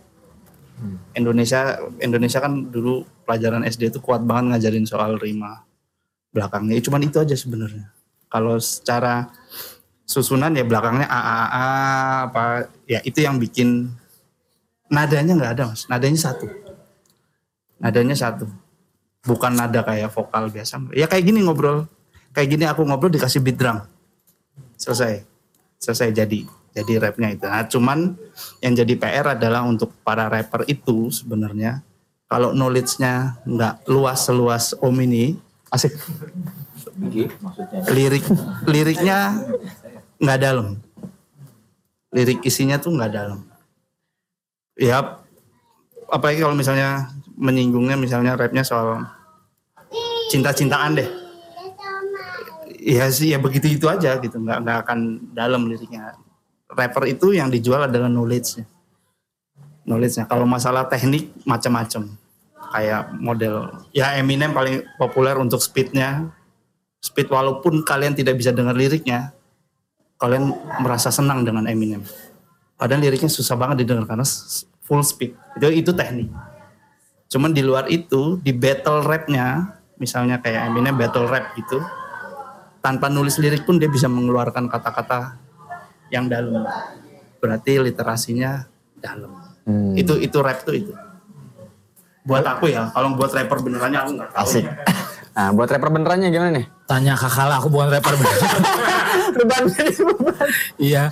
Indonesia Indonesia kan dulu pelajaran SD itu kuat banget ngajarin soal rima belakangnya. Cuman itu aja sebenarnya. Kalau secara susunan ya belakangnya a a a apa ya itu yang bikin nadanya nggak ada mas. Nadanya satu. Nadanya satu. Bukan nada kayak vokal biasa. Ya kayak gini ngobrol. Kayak gini aku ngobrol dikasih beat drum. Selesai. Selesai jadi jadi rapnya itu. Nah cuman yang jadi PR adalah untuk para rapper itu sebenarnya kalau knowledge-nya nggak luas seluas om ini asik. Lirik liriknya nggak dalam. Lirik isinya tuh nggak dalam. Ya apalagi kalau misalnya menyinggungnya misalnya rapnya soal cinta-cintaan deh. Ya sih ya begitu itu aja gitu. Nggak nggak akan dalam liriknya. Rapper itu yang dijual adalah knowledge-nya. Knowledge-nya. Kalau masalah teknik macam-macam. Kayak model ya Eminem paling populer untuk speednya. Speed walaupun kalian tidak bisa dengar liriknya kalian merasa senang dengan Eminem. Padahal liriknya susah banget didengar karena full speed. Itu itu teknik. Cuman di luar itu di battle rapnya misalnya kayak Eminem battle rap gitu tanpa nulis lirik pun dia bisa mengeluarkan kata-kata yang dalam. Berarti literasinya dalam. Itu itu rap tuh itu. Buat aku ya kalau buat rapper benerannya aku nggak tahu. Asik. [laughs] Nah, buat rapper benerannya gimana nih? Tanya kakak lah, aku bukan rapper beneran. [laughs] beban, beban. Iya.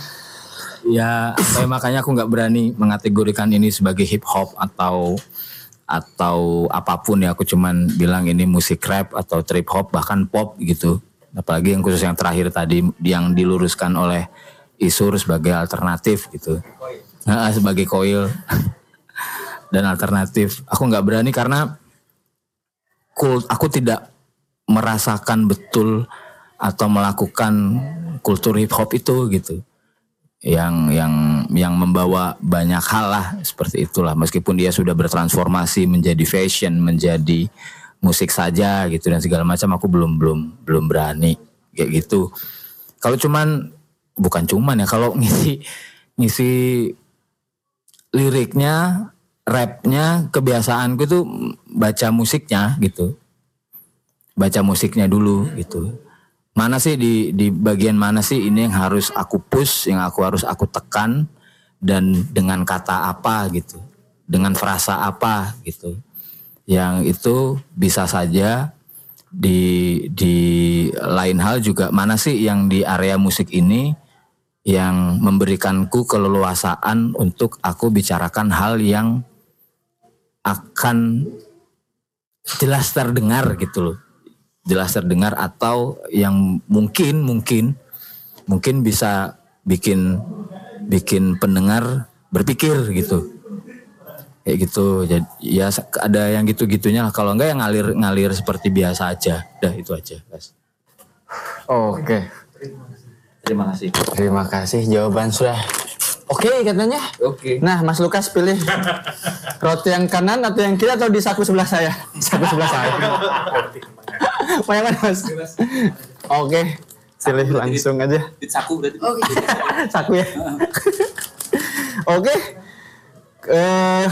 Ya, eh, makanya aku nggak berani mengategorikan ini sebagai hip hop atau atau apa pun ya. Aku cuman bilang ini musik rap atau trip hop bahkan pop gitu. Apalagi yang khusus yang terakhir tadi yang diluruskan oleh Isur sebagai alternatif gitu. Nah, sebagai koil dan alternatif. Aku nggak berani karena aku tidak merasakan betul atau melakukan kultur hip hop itu gitu. Yang yang yang membawa banyak hal lah seperti itulah. Meskipun dia sudah bertransformasi menjadi fashion menjadi musik saja gitu dan segala macam aku belum belum belum berani kayak gitu. Kalau cuman bukan cuman ya kalau [laughs] ngisi ngisi liriknya rapnya kebiasaanku tuh baca musiknya gitu. Baca musiknya dulu gitu mana sih di di bagian mana sih ini yang harus aku push yang aku harus aku tekan dan dengan kata apa gitu dengan frasa apa gitu yang itu bisa saja di di lain hal juga. Mana sih yang di area musik ini yang memberikanku keleluasaan untuk aku bicarakan hal yang akan jelas terdengar gitu loh jelas terdengar atau yang mungkin mungkin mungkin bisa bikin bikin pendengar berpikir gitu kayak gitu jadi ya ada yang gitu gitunya kalau enggak yang ngalir ngalir seperti biasa aja dah itu aja guys Oke. terima kasih Terima kasih jawaban sudah Oke katanya. Oke. Nah Mas Lukas pilih [laughs] roti yang kanan atau yang kiri atau di saku sebelah saya? Saku sebelah saya. [laughs] Mana Mas? Oke. Pilih langsung aja. Saku berarti. [laughs] Saku ya. Oke. Eh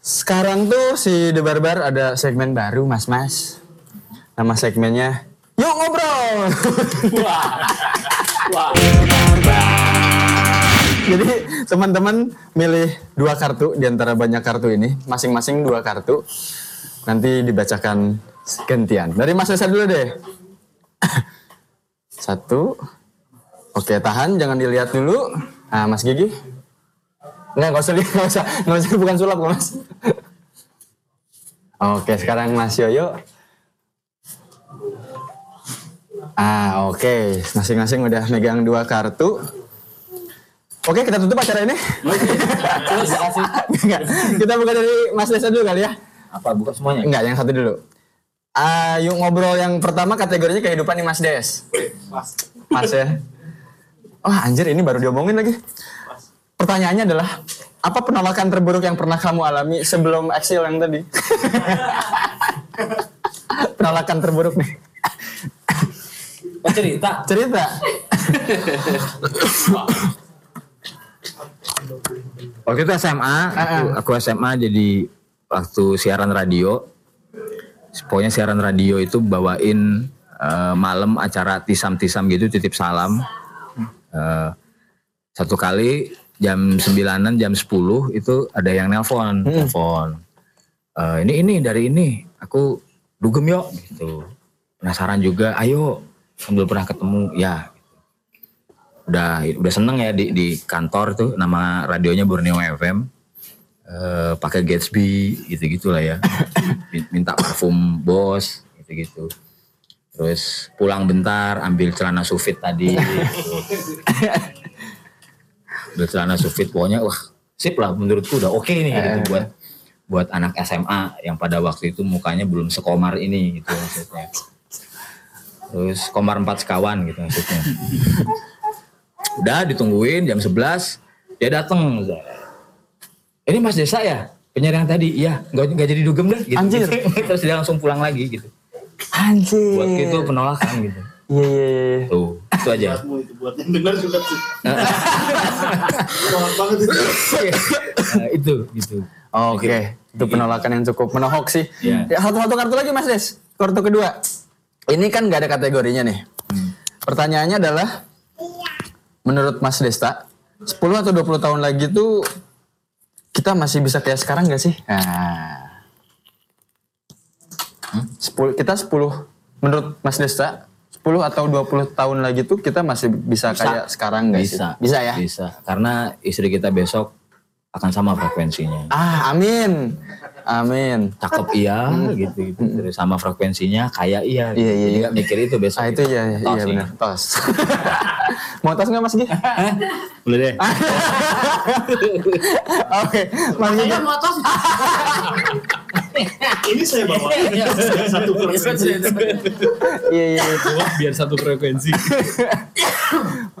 sekarang tuh si The Barbar ada segmen baru mas-mas. Nama segmennya Yuk Ngobrol. Jadi teman-teman milih dua kartu di antara banyak kartu ini, masing-masing dua kartu. Nanti dibacakan gantian. Dari Mas Reza dulu deh. [laughs] Satu. Oke, tahan, jangan dilihat dulu. Nah, Mas Gigi. Enggak, nggak usah lihat, nggak usah, nggak usah, bukan sulap kok, Mas. [laughs] Oke, sekarang Mas Yoyo. Ah, oke. Masing-masing udah megang dua kartu. Oke, kita tutup acara ini. [laughs] Kita buka dari Mas Desa dulu kali ya. Apa buka semuanya? Enggak, yang satu dulu. Ah, yuk ngobrol yang pertama kategorinya kehidupan nih Mas Des. Mas ya. Wah anjir ini baru diomongin lagi. Pertanyaannya adalah apa penolakan terburuk yang pernah kamu alami sebelum Exil yang tadi? [laughs] penolakan terburuk nih. Oh cerita? Cerita. Waktu itu SMA, aku, aku SMA jadi waktu siaran radio. Pokoknya siaran radio itu bawain eh, malam acara tisam-tisam gitu, titip salam. Eh, satu kali jam 9 jam 10 itu ada yang nelpon, telepon. Eh, ini ini dari ini, aku dugem yuk gitu. Penasaran juga, ayo sambil pernah ketemu, ya udah udah seneng ya di di kantor tuh nama radionya Borneo FM eh pakai Gatsby gitu gitulah ya. Min- minta parfum bos gitu gitu terus pulang bentar ambil celana sufit tadi gitu. ambil celana sufit pokoknya wah sip lah menurutku udah oke nih gitu buat buat anak SMA yang pada waktu itu mukanya belum sekomar ini gitu maksudnya. Terus komar empat sekawan gitu maksudnya. Udah ditungguin jam 11 dia datang ini Mas Desa ya penyiar yang tadi iya nggak nggak jadi dugem dah gitu. Anjir. [laughs] terus dia langsung pulang lagi gitu Anjir. buat itu penolakan gitu Iya iya iya. tuh itu aja itu buat yang dengar juga sih. [laughs] Nah, itu gitu Oke, itu penolakan yang cukup menohok sih. Iya. Ya, satu satu kartu lagi Mas Des. Kartu kedua. Ini kan nggak ada kategorinya nih. Pertanyaannya adalah menurut Mas Desta, 10 atau 20 tahun lagi tuh kita masih bisa kayak sekarang nggak sih? Nah. 10 kita 10 menurut Mas Desta 10 atau 20 tahun lagi tuh kita masih bisa, kayak sekarang nggak sih? bisa Bisa ya? bisa karena istri kita besok akan sama frekuensinya Ah, amin. Amin. cakep iya gitu gitu terus sama frekuensinya kayak iya Hmm. Iya, iya, Jadi iya. mikir itu besok Ah, itu ya, Tos iya ini. benar. Tos. [laughs] Mau tos nggak Mas Gi? [laughs] Boleh deh. [laughs] Oke, Mas Gi. Ini saya bawa satu frekuensi. Iya, iya. biar satu frekuensi.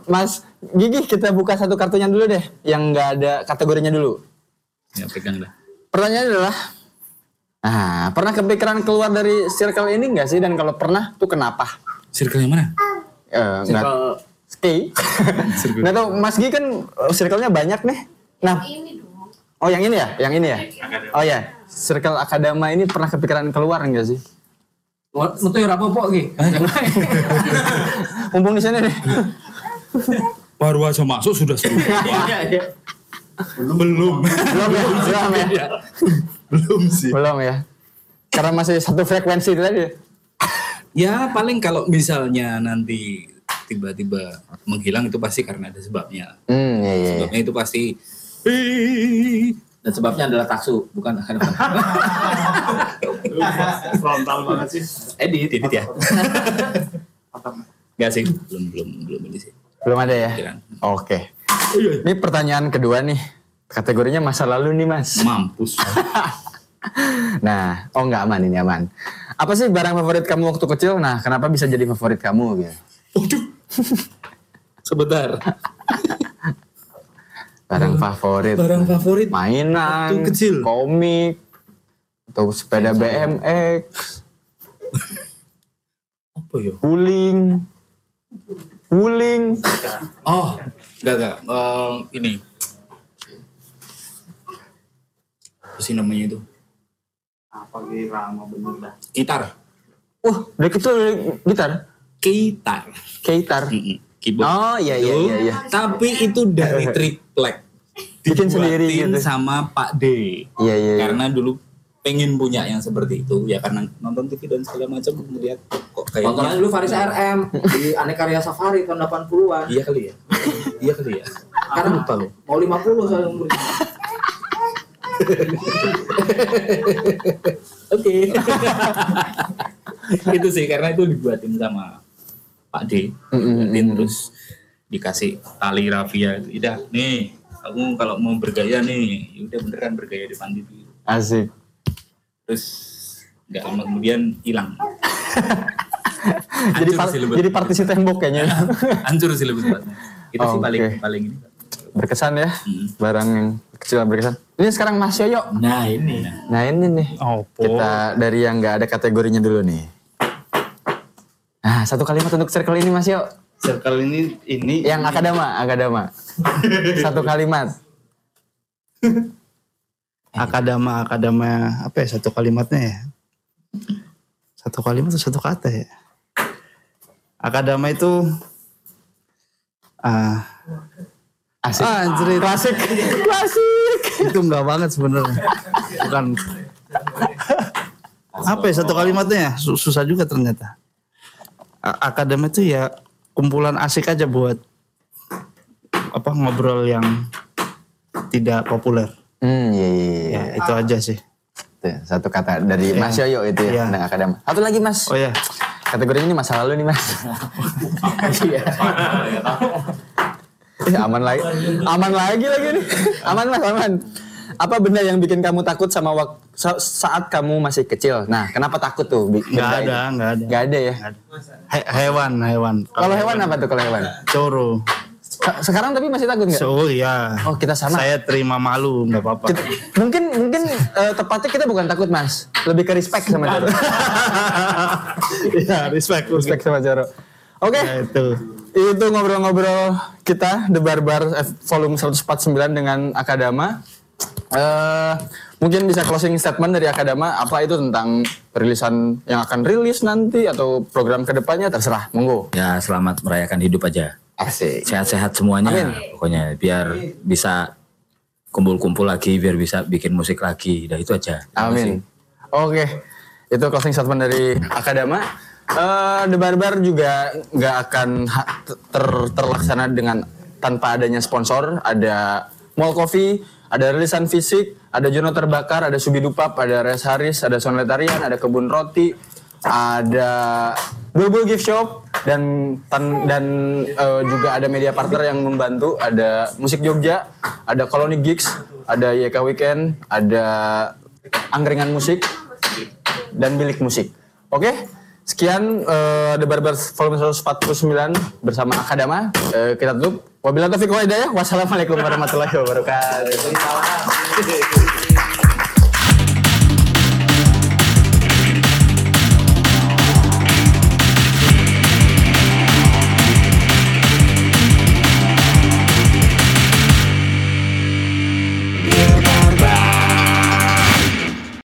Mas Gigi, kita buka satu kartunya dulu deh, yang nggak ada kategorinya dulu. ya pegang lah. Pertanyaannya adalah, nah, pernah kepikiran keluar dari circle ini nggak sih? Dan kalau pernah, tuh kenapa? Circle yang mana? Eh, nggak. Ski. [laughs] Nggak tahu, Mas Gigi kan eh, circle-nya banyak nih. Nah, oh yang ini ya, yang ini ya. Oh ya, circle akadema ini pernah kepikiran keluar nggak sih? Metu ya apa-apa iki. Mumpung di sini nih. Baru aja masuk sudah [laughs] sepuluh. Belum. Belum. Belum ya? [laughs] Belum ya? Belum sih. [laughs] Belum ya? Karena masih satu frekuensi itu tadi. Ya paling kalau misalnya nanti tiba-tiba menghilang itu pasti karena ada sebabnya. Hmm, iya, iya. Sebabnya itu pasti Dan sebabnya adalah taksu, bukan akan [laughs] Frontal banget sih. edit, edit ya. Gak sih, belum belum belum ini sih. Belum ada ya? Oke. [laughs] Ini pertanyaan kedua nih. Kategorinya masa lalu nih mas. Mampus. [laughs] Nah, oh nggak aman ini aman. Apa sih barang favorit kamu waktu kecil? Nah, kenapa bisa jadi favorit kamu gitu? Sebentar. [laughs] Barang favorit. Barang favorit Mainan, waktu kecil. komik, atau sepeda BMX, Apa ya? guling, guling. Oh, enggak enggak. Eh, ini. Apa sih namanya itu? Apa gitu lama bener dah. Gitar. Wah, dari kecil dari gitar, Gitar. gitar. Keyboard. Oh iya iya iya. iya. Tapi itu dari triplek. Bikin sendiri Dibuatin gitu. sama Pak D. Iya iya. iya. Karena dulu pengen punya yang seperti itu. Ya karena nonton TV dan segala macam melihat kok Tontonan kayaknya dulu Faris RM di Aneka Karya Safari tahun 80-an. iya kali ya. Iya kali ya. Sekarang lupa loh. Mau 50 saya umurnya. oke. [laughs] Itu sih karena itu dibuatin sama Pak D. Dibuatin terus dikasih tali rafia. Udah nih kamu kalau mau bergaya nih ya udah beneran bergaya di depan TV Asik. Terus nggak lama kemudian hilang [laughs] jadi par- sih lebih. jadi partisi tembok kayaknya. [laughs] hancur sih lebih tepatnya itu sih Oke. paling paling ini berkesan ya. Barang yang kecil berkesan. Ini sekarang Mas Yoyo. Nah ini. Nah ini nih. Kita dari yang nggak ada kategorinya dulu nih. Nah satu kalimat untuk circle ini Mas Yo. Circle ini ini Yang akadama, akadama. [laughs] satu kalimat. Akadama akadama apa ya satu kalimatnya ya? Satu kalimat atau satu kata ya? Akadama itu ah Asik. Ah, anjir, Klasik. Klasik. itu enggak banget sebenarnya. Bukan apa ya satu kalimatnya ya? Su- Susah juga ternyata. A- Akademi itu ya kumpulan asik aja buat apa ngobrol yang tidak populer. Hmm, iya, iya, iya. Ya, itu aja sih. Tuh, satu kata dari Iya. Mas Yoyo itu ya, Iya. tentang akadama. Satu lagi Mas. Oh ya. Kategorinya ini masa lalu nih Mas. Iya. Eh, aman lagi. Aman lagi lagi nih. Aman Mas, aman. Apa benda yang bikin kamu takut sama wak- sa- saat kamu masih kecil? Nah, kenapa takut tuh? Benda ada, nggak ada. Nggak ada ya? He- hewan, hewan. Kalau hewan apa tuh kalau hewan? Coro. Se- Sekarang tapi masih takut nggak? So, iya. Oh, kita sama. Saya terima malu, nggak apa-apa. Mungkin mungkin eh, tepatnya kita bukan takut Mas, lebih ke respect sama Joro. Iya, [laughs] respect. respect sama Joro. Oke. Ya, itu. Itu ngobrol-ngobrol kita The Barbar volume 149 dengan Akadama. Eh mungkin bisa closing statement dari Akadama apa itu tentang perilisan yang akan rilis nanti atau program ke depannya terserah, monggo. Ya selamat merayakan hidup aja. Asik. Sehat-sehat semuanya. Amin. Pokoknya biar bisa kumpul-kumpul lagi, biar bisa bikin musik lagi. Udah itu aja. Amin. Oke, itu closing statement dari Akadama. Eh, The Barbar juga nggak akan ter- terlaksana dengan tanpa adanya sponsor. Ada Mall Coffee, ada rilisan fisik, ada Jono Terbakar, ada Subidupap, ada Res Haris, ada Sonletarian, ada Kebun Roti, ada Bulbul Gift Shop dan tan- dan eh, juga ada media partner yang membantu ada Musik Jogja, ada Koloni Gigs, ada YK Weekend, ada Angkringan Musik dan Bilik Musik. Oke, sekian eh, The Barber Volume 149 bersama Akadama. Eh, kita tutup. Wabillahi taufiq wal hidayah. Wassalamualaikum warahmatullahi wabarakatuh.